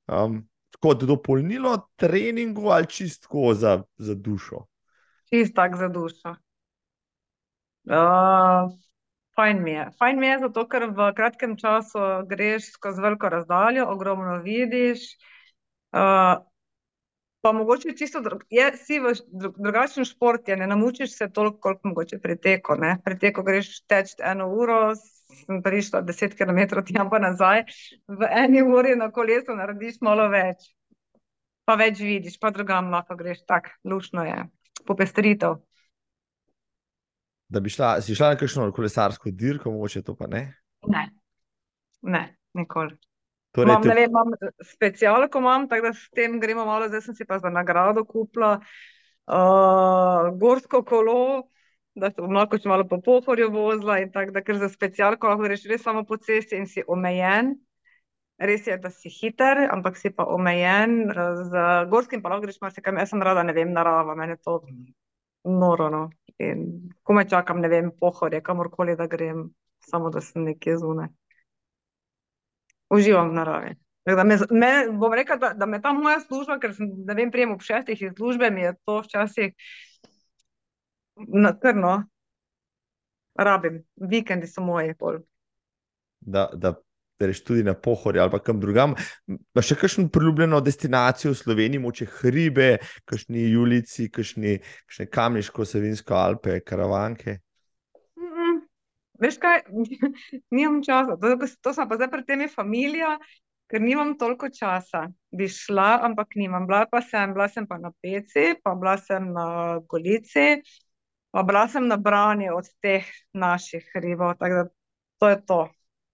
Um, kot dopolnilo treningu ali čistko za, za dušo? Čist tak za dušo. Uh, fajn mi je. Fajn mi je zato, ker v kratkem času greš skozi veliko razdaljo, ogromno vidiš. Uh, pa mogoče čisto drug, je, si v dru, drugačen šport, je, ne namučiš se toliko, koliko mogoče pri teku. Ne? Pri teku greš teč eno uro, sem prišla 10 km tja pa nazaj, v eni uri na kolesu narediš malo več. Pa več vidiš, pa drugam lahko greš, tako lušno je, popestritev. Da bi šla, si šla na kakšno kolesarsko dirko, mogoče to pa ne? Ne. Ne, nikoli. Torej, Imam, te- vem, imam specialko, imam, tako da s tem gremo malo, zdaj sem si pa za nagrado kupila uh, gorsko kolo, da se bom lahko še malo po pohorju vozila in tako, da ker za specialko lahko greš res samo po cesti in si omejen. Res je, da si hiter, ampak si pa omejen. Z gorskim pa lahko greš marsikam. Jaz sem rada, ne vem, narava, meni je to noro. No. In komaj čakam, ne vem, pohorje, kamorkoli, da grem, samo da sem nekje zunaj. Uživam v naravi. Da me, me, bom rekla, da, da me ta moja služba, ker sem, ne vem, prijem ob šestih iz službe, mi je to včasih natrno. Rabim, vikendi so moji pol. da, da greš tudi na pohorje ali pa kam drugam. Imaš še kakšno priljubljeno destinacijo v Sloveniji, moče hribe, kakšni julici, kakšne kamniško, savinsko Alpe, karavanke. Veš kaj, [LAUGHS] nimam časa, to, to sem pa zdaj pred temi familija, ker nimam toliko časa. Bi šla, ampak nimam. Bila pa sem, bila sem pa na Peci, pa bila sem na Golici, pa bila sem na Brani od teh naših hribov, tako da to je to.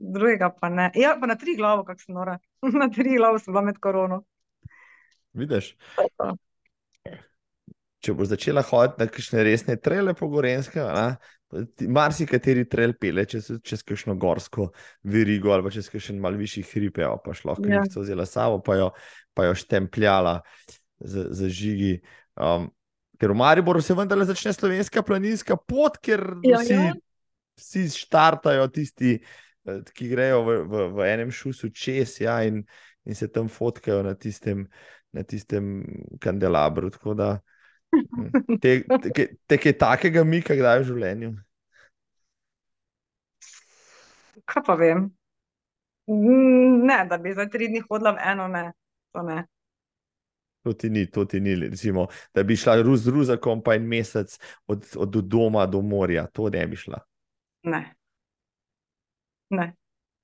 Drugega pa ne. Ja, pa na tri glavo, kak sem nora. [LAUGHS] Na tri glavo sem bila med korono. Vidiš? To to. Če boš začela hoditi na kakšne resne trele po Gorenskem, marsikateri trel pele čez, čez kakšno gorsko verigo ali čez kakšen mal višji hrib, evo, pa šlo, ki Ja. jih vzela sabo, pa jo, pa jo štempljala za, za žigi. Um, ker v Mariboru se vendarle začne slovenska planinska pot, ker Ja, vsi, ja. vsi štartajo tisti, eh, ki grejo v, v, v enem šusu čez ja, in, in se tam fotkajo na tistem, na tistem kandelabru. Tako da mm, [LAUGHS] te, te, te, kaj takega mika, kdaj v življenju. Kaj pa vem? Ne, da bi zdaj tri dni hodila v eno, ne. To ne. To ti ni, to ti ni, recimo, da bi šla z ruzakom pa en mesec od, od doma do morja, to ne bi šla. Ne. Ne.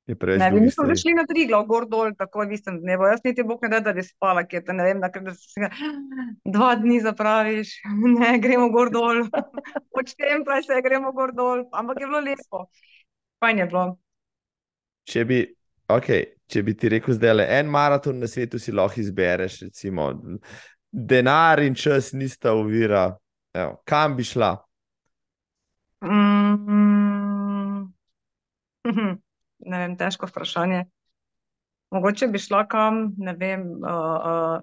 Je preveč Ne, vi drugih nismo stvari. šli na tri glav, gor dol, tako v istem dnevu. Jaz niti bog ne da, da bi spala, kje te ne vem, da, da se [GASPS] dva dni zapraviš, [LAUGHS] ne, gremo gor dol. [LAUGHS] Počtemplaj se, gremo gor dol, ampak je bilo lepo. Fajn je bilo. Če bi, okay, če bi ti rekel, da je en maraton na svetu, si lahko izbereš, recimo, denar in čas nista ovira, evo, kam bi šla? Mm, [LAUGHS] ne vem, težko vprašanje. Mogoče bi šla kam, ne vem, uh, uh,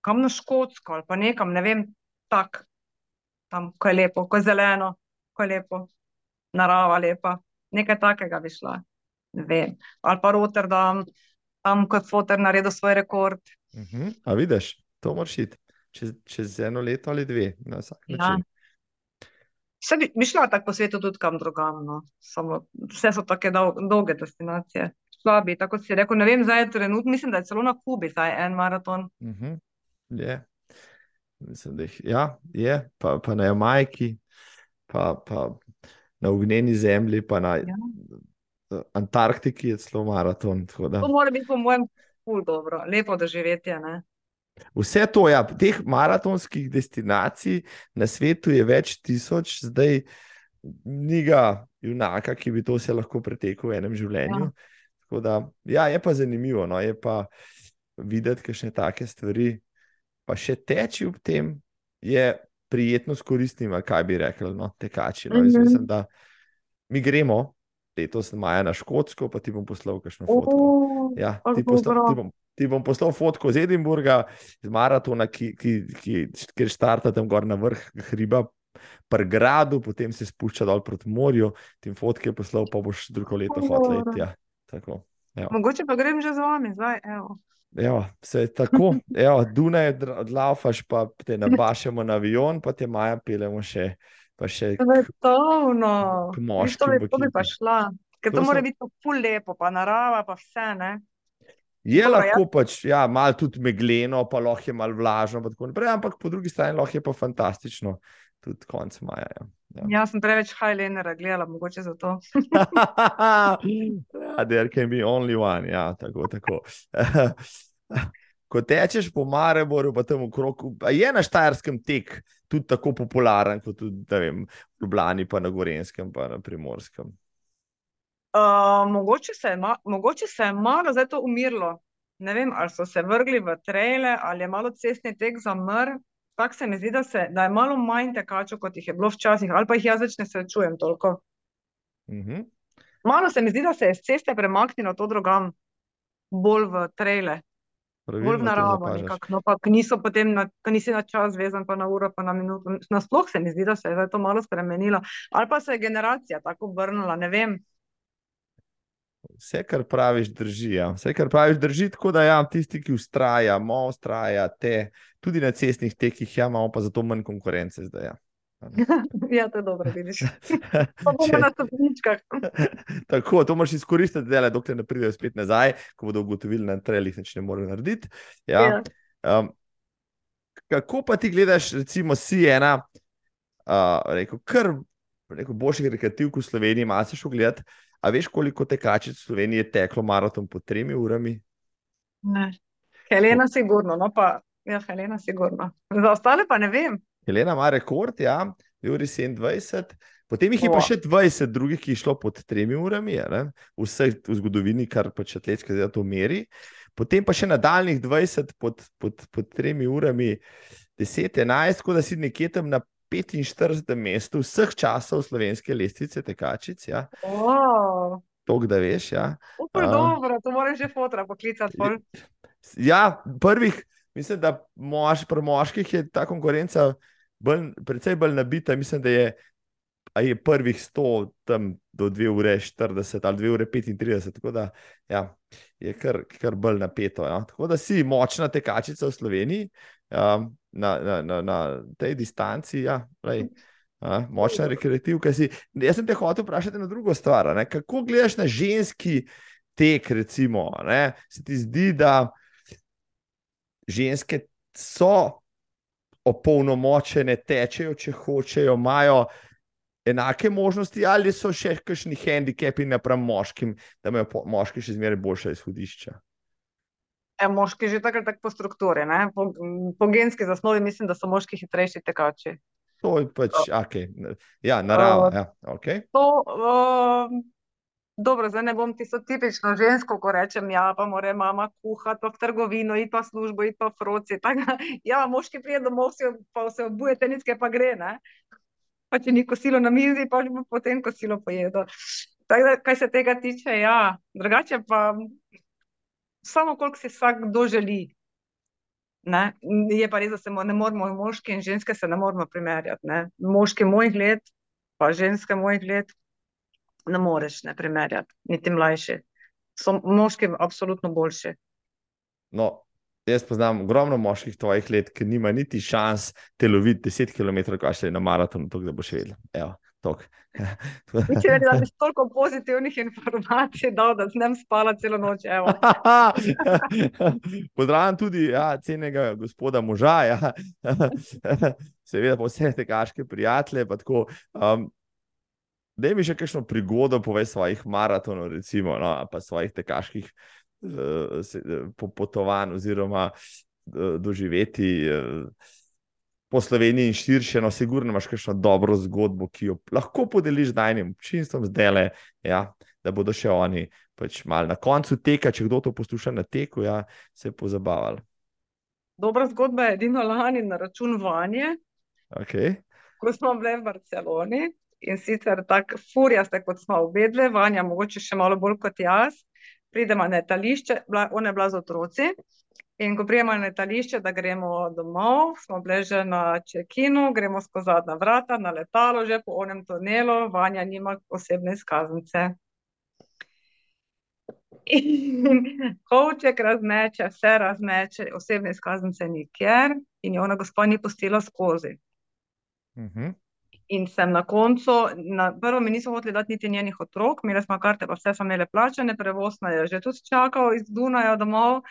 kam na Škotsko ali pa nekam, ne vem, tak, tam, ko je lepo, ko je zeleno, ko je lepo, narava lepa, nekaj takega bi šla. Ne vem. Ali pa Rotterdam, tam, ko je fotor naredil svoj rekord. Uh -huh. A vidiš, to moraš iti čez, čez eno leto ali dve, na vsak Ja. Vse bi, bi šla tako po svetu tudi kam drugam, no. Samo vse so take dol, dolge destinacije. Šla bi, tako si rekel, ne vem, zdaj trenutno, mislim, da je celo na Kubi zdaj en maraton. Uh -huh. Je. Mislim, da jih ja, je, pa, pa na Jamajki, pa, pa na ognjeni zemlji, pa na Ja. Antarktiki je celo maraton. tako To mora biti po mojem ful dobro, lepo doživetje, ne. Vse to, ja, teh maratonskih destinacij na svetu je več tisoč, zdaj ni ga junaka, ki bi to vse lahko pretekel v enem življenju. Ja. Tako da, ja, je pa zanimivo, no, je pa videti kakšne take stvari, pa še teči ob tem, je prijetno s koristnim, ali kaj bi rekli, no, tekači. No. Jaz Mhm. mislim, da mi gremo letos maja na Škotsko, pa ti bom poslal kakšno fotko. O, Ja, ti, posla, ti, bom, ti bom poslal fotko iz Edinburga, iz maratona, ki, ki, ki, kjer štarta tam gor na vrh hriba, pri gradu, potem se spušča dol proti morju. Ti fotke poslal, pa boš drugo leto iti. Ja. Tako. Evo. Mogoče pa grem že z vami, zdaj, evo. Evo, vse je tako, [LAUGHS] Evo, Dunaj odlaufaš, pa te nabašemo na avion, pa te maja pelemo še, pa še Svetovno. k Viš, moškim To bi, pa šla. Ker To to mora sem- biti ful lepo, pa narava, pa vse, ne. Je Dobro, lahko pač, ja, malo tudi megleno, pa lahko je malo vlažno, naprej, ampak po drugi strani lahko je pa fantastično, tudi konec maja. Ja. Ja. Jaz sem preveč Highlandera gledala, mogoče zato. [LAUGHS] ja, there can be only one, ja, tako, tako. [LAUGHS] Ko tečeš po Mareboru, pa tam okrog, a je na Štajerskem tek tudi tako popularen, kot tudi vem, v Ljubljani, pa na Gorenskem, pa na Primorskem. Uh, mogoče, se ma, mogoče se je malo zdaj to umirilo. Ne vem, ali so se vrgli v trele, ali je malo cestni tek zamrl. Tako se mi zdi, da, se, da je malo manj tekačev, kot jih je bilo včasih, ali pa jih jaz več ne srečujem toliko. Uh -huh. Malo se mi zdi, da se je z ceste premaknilo to drugam, bolj v trele, bolj v naravo. No, pa niso potem, na, nisi na čas vezan, pa na uro, pa na minuto. Nasploh se mi zdi, da se je to malo spremenilo. Ali pa se je generacija tako obrnila, ne vem. Vse, kar praviš, drži. Ja. Vse, kar praviš, drži. Tako da, ja, tisti, ki ustrajajo, ustrajate, tudi na cestnih tekih, ja, imamo pa zato manj konkurence zdaj. Ja. [LAUGHS] ja, to je dobro, vidiš. [LAUGHS] Pa bomo na stopničkah. [LAUGHS] Tako, to moraš izkoristiti, da dokler ne pridejo spet nazaj, ko bodo ugotovili, da na trelih nič ne morejo narediti. Ja. Ja. Um, kako pa ti gledaš, recimo, si ena, uh, rekel, kar rekel, boljših rekreativk v Sloveniji, malo si šel gledati. A veš, koliko tekačic v Sloveniji je teklo maraton po tremi urami? Ne. Helena, sigurno, no pa, ja, Helena, sigurno. Za ostale pa ne vem. Helena ima rekord, ja, uri 27, potem jih je pa še 20 drugih, ki je šlo pod tremi urami, vse v zgodovini, kar pač atletska zdaj to meri. Potem pa še nadaljnih 20 pod, pod, pod tremi urami, 10, 11, tako da si nekje tam na 45. mestu vseh časov slovenske lestvice tekačic. Ja. Wow. To, da veš. Ja. Upaj, uh, dobro, to moraš že fotra poklicati. Ja, prvih, mislim, da mož, pri moških je ta konkurenca bolj, predvsej bolj nabita. Mislim, da je, je prvih 100 tam do 2 ure 40 ali 2 ure 35, tako da ja, je kar, kar bolj napeto. Ja. Tako da si močna tekačica v Sloveniji um, na, na, na, na tej distanci. Ja, lej, a, močna rekreativka si. Jaz sem te hotel vprašati na drugo stvar. Ne? Kako gledaš na ženski tek, recimo? Ne? Se ti zdi, da ženske so opolnomočene, tečejo, če hočejo, imajo enake možnosti, ali so še kakšni handikepi napram moškim, da imajo moški še zmeraj boljša izhodišča. E, moški že takrat tak po strukturi, po, po genski zasnovi mislim, da so moški hitrejši tekači. To je pač, ok, ja, narava. Uh, ja, okay. To, uh, Dobro, zdaj ne bom tisto tipično žensko, ko rečem, ja, pa mora mama kuhati, pa v trgovino, iti pa v službo, iti pa v froci. [LAUGHS] Tako, ja, moški prije domov, pa se obujete, nič pa gre. Ne? Pa če ni kosilo na mizi, pa bo potem kosilo pojedo. Tako da, kaj se tega tiče, ja, drugače pa samo koliko si vsak kdo želi. Ne? Je pa res, da se ne moramo, moški in ženske se ne moramo primerjati. Ne? Moški mojih let, pa ženske mojih let, ne moreš ne primerjati, niti mlajši. So moški absolutno boljši. No, jaz poznam ogromno moških tvojih let, ki nima niti šans te loviti 10 km, kaj še na maratonu, to, da boš vedel. Evo. Če da [LAUGHS] bi toliko pozitivnih informacij dal, da sem spala celo noč. [LAUGHS] Pozdravljam tudi ja, cenega gospoda moža, ja. [LAUGHS] seveda pa vse te kaške prijatelje. Um, da mi še kakšno prigodo poveš svojih maratonov, recimo, no, pa svojih tekaških uh, potovanj oziroma uh, doživeti. Uh, Po Sloveniji in širše, no, sigurno imaš kakšno dobro zgodbo, ki jo lahko podeliš z najnim občinstvom, zdaj le, ja, da bodo še oni pač mal na koncu teka, če kdo to posluša na teku, ja, se pozabavali. Dobra zgodba je edino lani na račun vanje. Okay. Ko smo bili v Barceloni, in sicer tako furijaste, kot smo obedve, vanja, mogoče še malo bolj kot jaz. Pridemo na letališče, ona je bila z otroci. In ko prijemo na letališče, da gremo domov, smo bili že na čekinu, gremo skozi zadnja vrata, na letalo, že po onem tunelu, vanja nima osebne izkaznice. In [LAUGHS] kovček razmeče, vse razmeče, osebne izkaznice nikjer, in je ona gospod ni postila skozi. Uh mhm. -huh. In sem na koncu, na prvo mi niso hoteli dati niti njenih otrok, imeli smo karte, pa vse so imeli plačane, prevoz je že tudi čakal iz Dunaja domov. Uh,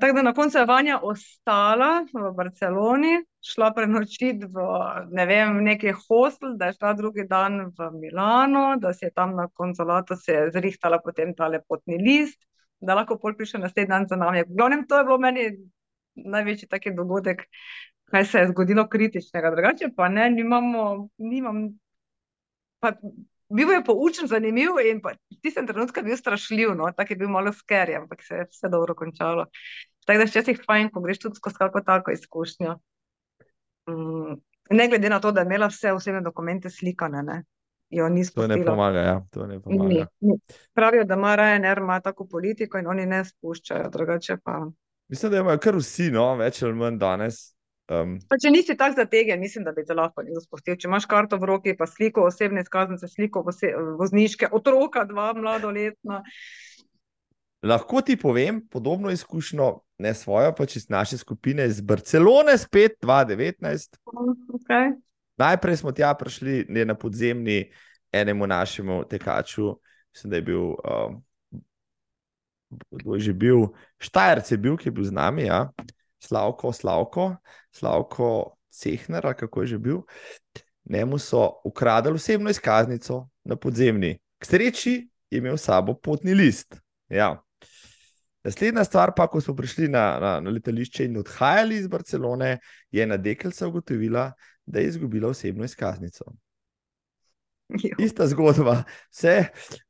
tako da na koncu je Vanja ostala v Barceloni, šla prenočiti v ne vem, neki hostel, da je šla drugi dan v Milano, da si je tam na konzulatu zrihtala potem ta lepotni list, da lahko pol prišla naslednji dan za nami. V glavnem, to je bilo meni največji taki dogodek, kaj se je zgodilo kritičnega. Drugače pa ne, nimamo, nimam, pa bil je poučen, zanimiv in v tistem trenutku bil strašljiv, no, tako je bil malo skerij, ampak se je vse dobro končalo. Tako da včasih je fajn, ko greš tudi skozi kako tako izkušnjo. Mm, ne glede na to, da je imela vse osebne dokumente slikane, ne. Jo ni To ne pomaga, ja, to ne Ni, pomaga. ni. Pravijo, da ima Ryanair ima tako politiko in oni ne spuščajo, drugače pa. Mislim, da imajo kar vsi, no, več ali manj danes. Um, Pa če nisi tako zategen, mislim, da bi te lahko nekdo spustil. Če imaš karto v roki, pa sliko osebne izkaznice, sliko vose, vozniške, otroka, dva mladoletna. lahko ti povem podobno izkušnjo, ne svojo, pač iz naše skupine iz Barcelone, spet 2019. Okay. Najprej smo tja prišli ne, na podzemni enemu našemu tekaču, mislim, da je bil, um, je že bil, Štajerc je bil, ki je bil z nami, ja. Slavko, Slavko, Slavko Cehner, kako je že bil. Njemu so ukradli osebno izkaznico na podzemni. K sreči je imel sabo potni list. Ja. Naslednja stvar, pa ko smo prišli na, na, na letališče in odhajali iz Barcelone, je ena deklica ugotovila, da je izgubila osebno izkaznico. Jo. Ista zgodba, vse,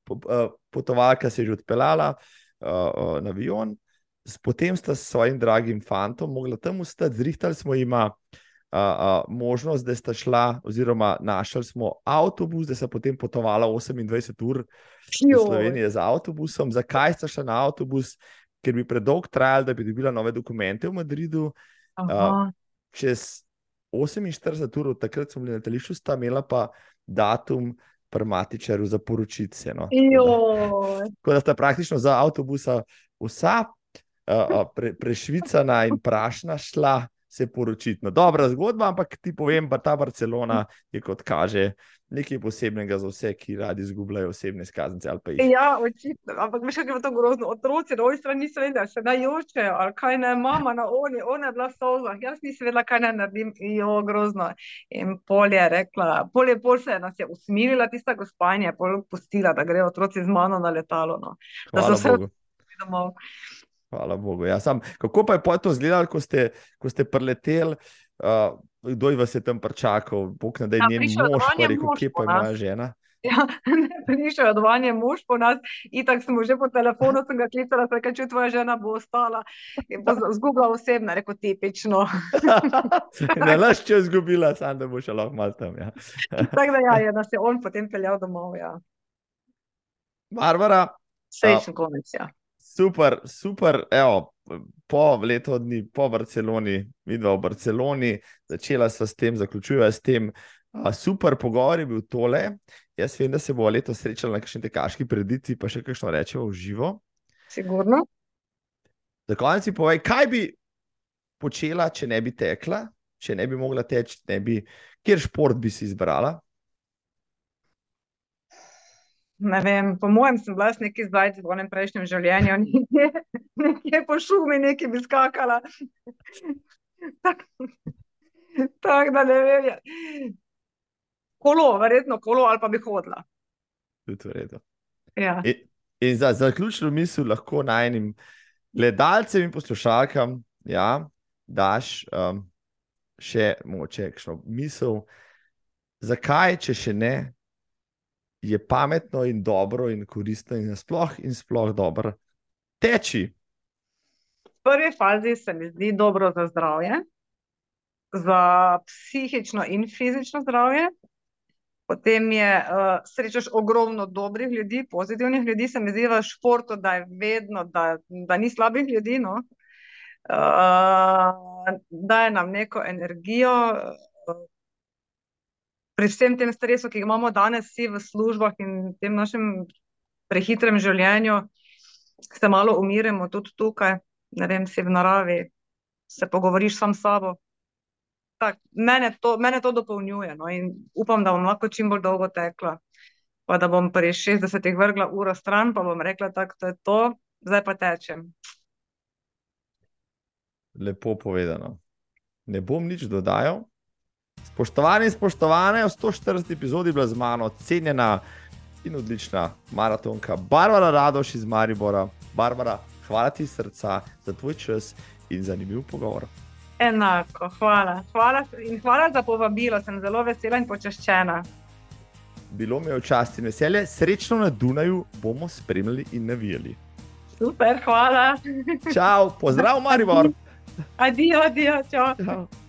po, uh, potovalka se je že odpeljala uh, uh, na avion, potem sta s svojim dragim fantom mogla tam ustati, zrihtali smo jima uh, uh, možnost, da sta šla, oziroma našli smo avtobus, da sta potem potovala 28 ur do Joj. Slovenije z avtobusom. Zakaj sta šla na avtobus? Ker bi predolgo trajalo, da bi dobila nove dokumente v Madridu. Aha. Čez 48 ur, takrat smo bili na letališču, sta imela pa datum prmatičarju za poročice. No. Tako da sta praktično za avtobusa vsa uh, pre, prešvicana in prašna šla se poročiti. No, dobra zgodba, ampak ti povem, da ta Barcelona je kot kaže nekaj posebnega za vse, ki radi izgubljajo osebne izkaznice pa. Ja, očitno, ampak veš, kako je to grozno. Otroci na oni strani niso vedeli, se naj jočejo, ali kaj ne, mama na oni, ona je bila v solzah, jaz nisem vedela, kaj naj naredim, jo, grozno. In pol je rekla, pol je pol se nas je usmilila tista gospa in je pol pustila, da grejo otroci z mano na letalo, no, da so Hvala se Bogu. domov. Hvala Bogu. Ja, sam, kako pa je to izgledalo, ko ste, ko ste preleteli? Uh, kdo je vas je tam pričakal? Bog ne da je Ja, njen je mož, pa rekel, kje pa je moja žena. [LAUGHS] Ja, prišel je odvanje mož po nas, itak smo že po telefonu, sem ga klicala, rekel, če tvoja žena bo ostala. Zgubila osebno, rekel, tipično. [LAUGHS] ne laž, če je izgubila, sam da bo še lahko mal tam. Ja. [LAUGHS] Tako da ja, je nas je on potem peljal domov, ja. Barbara, Srečen konec, ja. Super, super. Evo, po letu dni, po Barceloni, vidva v Barceloni, začela sva s tem, zaključujem s tem. Super pogovor je bil tole. Jaz vem, da se bo letos srečala na kakšni tekaški preditvi, pa še kakšno rečemo v živo. Sigurno. Za konec mi povej, kaj bi počela, če ne bi tekla, če ne bi mogla teči, ne bi, kjer šport bi si izbrala? Ne vem, po mojem sem bila neki zajec v onem prejšnjem življenju, [LAUGHS] nekje, nekje po šumi, nekje bi skakala. [LAUGHS] Tako tak, da ne vem. ja. Kolo, verjetno kolo ali pa bi hodila. Tudi v redu. Ja. In, in za zaključno misel lahko najnim gledalcem in poslušalkam ja, daš um, še moče kakšno misel, zakaj, če še ne, je pametno in dobro in koristno in sploh in sploh dobro teči. V prvi fazi se mi zdi dobro za zdravje, za psihično in fizično zdravje. Potem je, uh, srečaš ogromno dobrih ljudi, pozitivnih ljudi, se mi zdi v športu, da je vedno, da, da ni slabih ljudi, no. Uh, daje nam neko energijo. Pri vsem tem stresu, ki ga imamo danes vsi v službah in tem našem prehitrem življenju, se malo umirimo tudi tukaj, ne vem, si v naravi, se pogovoriš sam s sabo. Tak, mene, to, mene to dopolnjuje no, in upam, da bom lahko čim bolj dolgo tekla. Pa da bom pri 60-ih vrgla uro stran, pa bom rekla, to je to, zdaj pa tečem. Lepo povedano. Ne bom nič dodajal. Spoštovani in spoštovane, v 140 epizodi je bila z mano cenjena in odlična maratonka Barbara Radoš iz Maribora. Barbara, hvala ti srca za tvoj čas in zanimiv pogovor. Enako, hvala. hvala. In hvala za povabilo, sem zelo vesela in počaščena. bilo mi je v čast in veselje. Srečno na Dunaju bomo spremljali in navijali. Super, hvala. Čau, pozdrav, Maribor. Adijo, adijo, čau. Čau.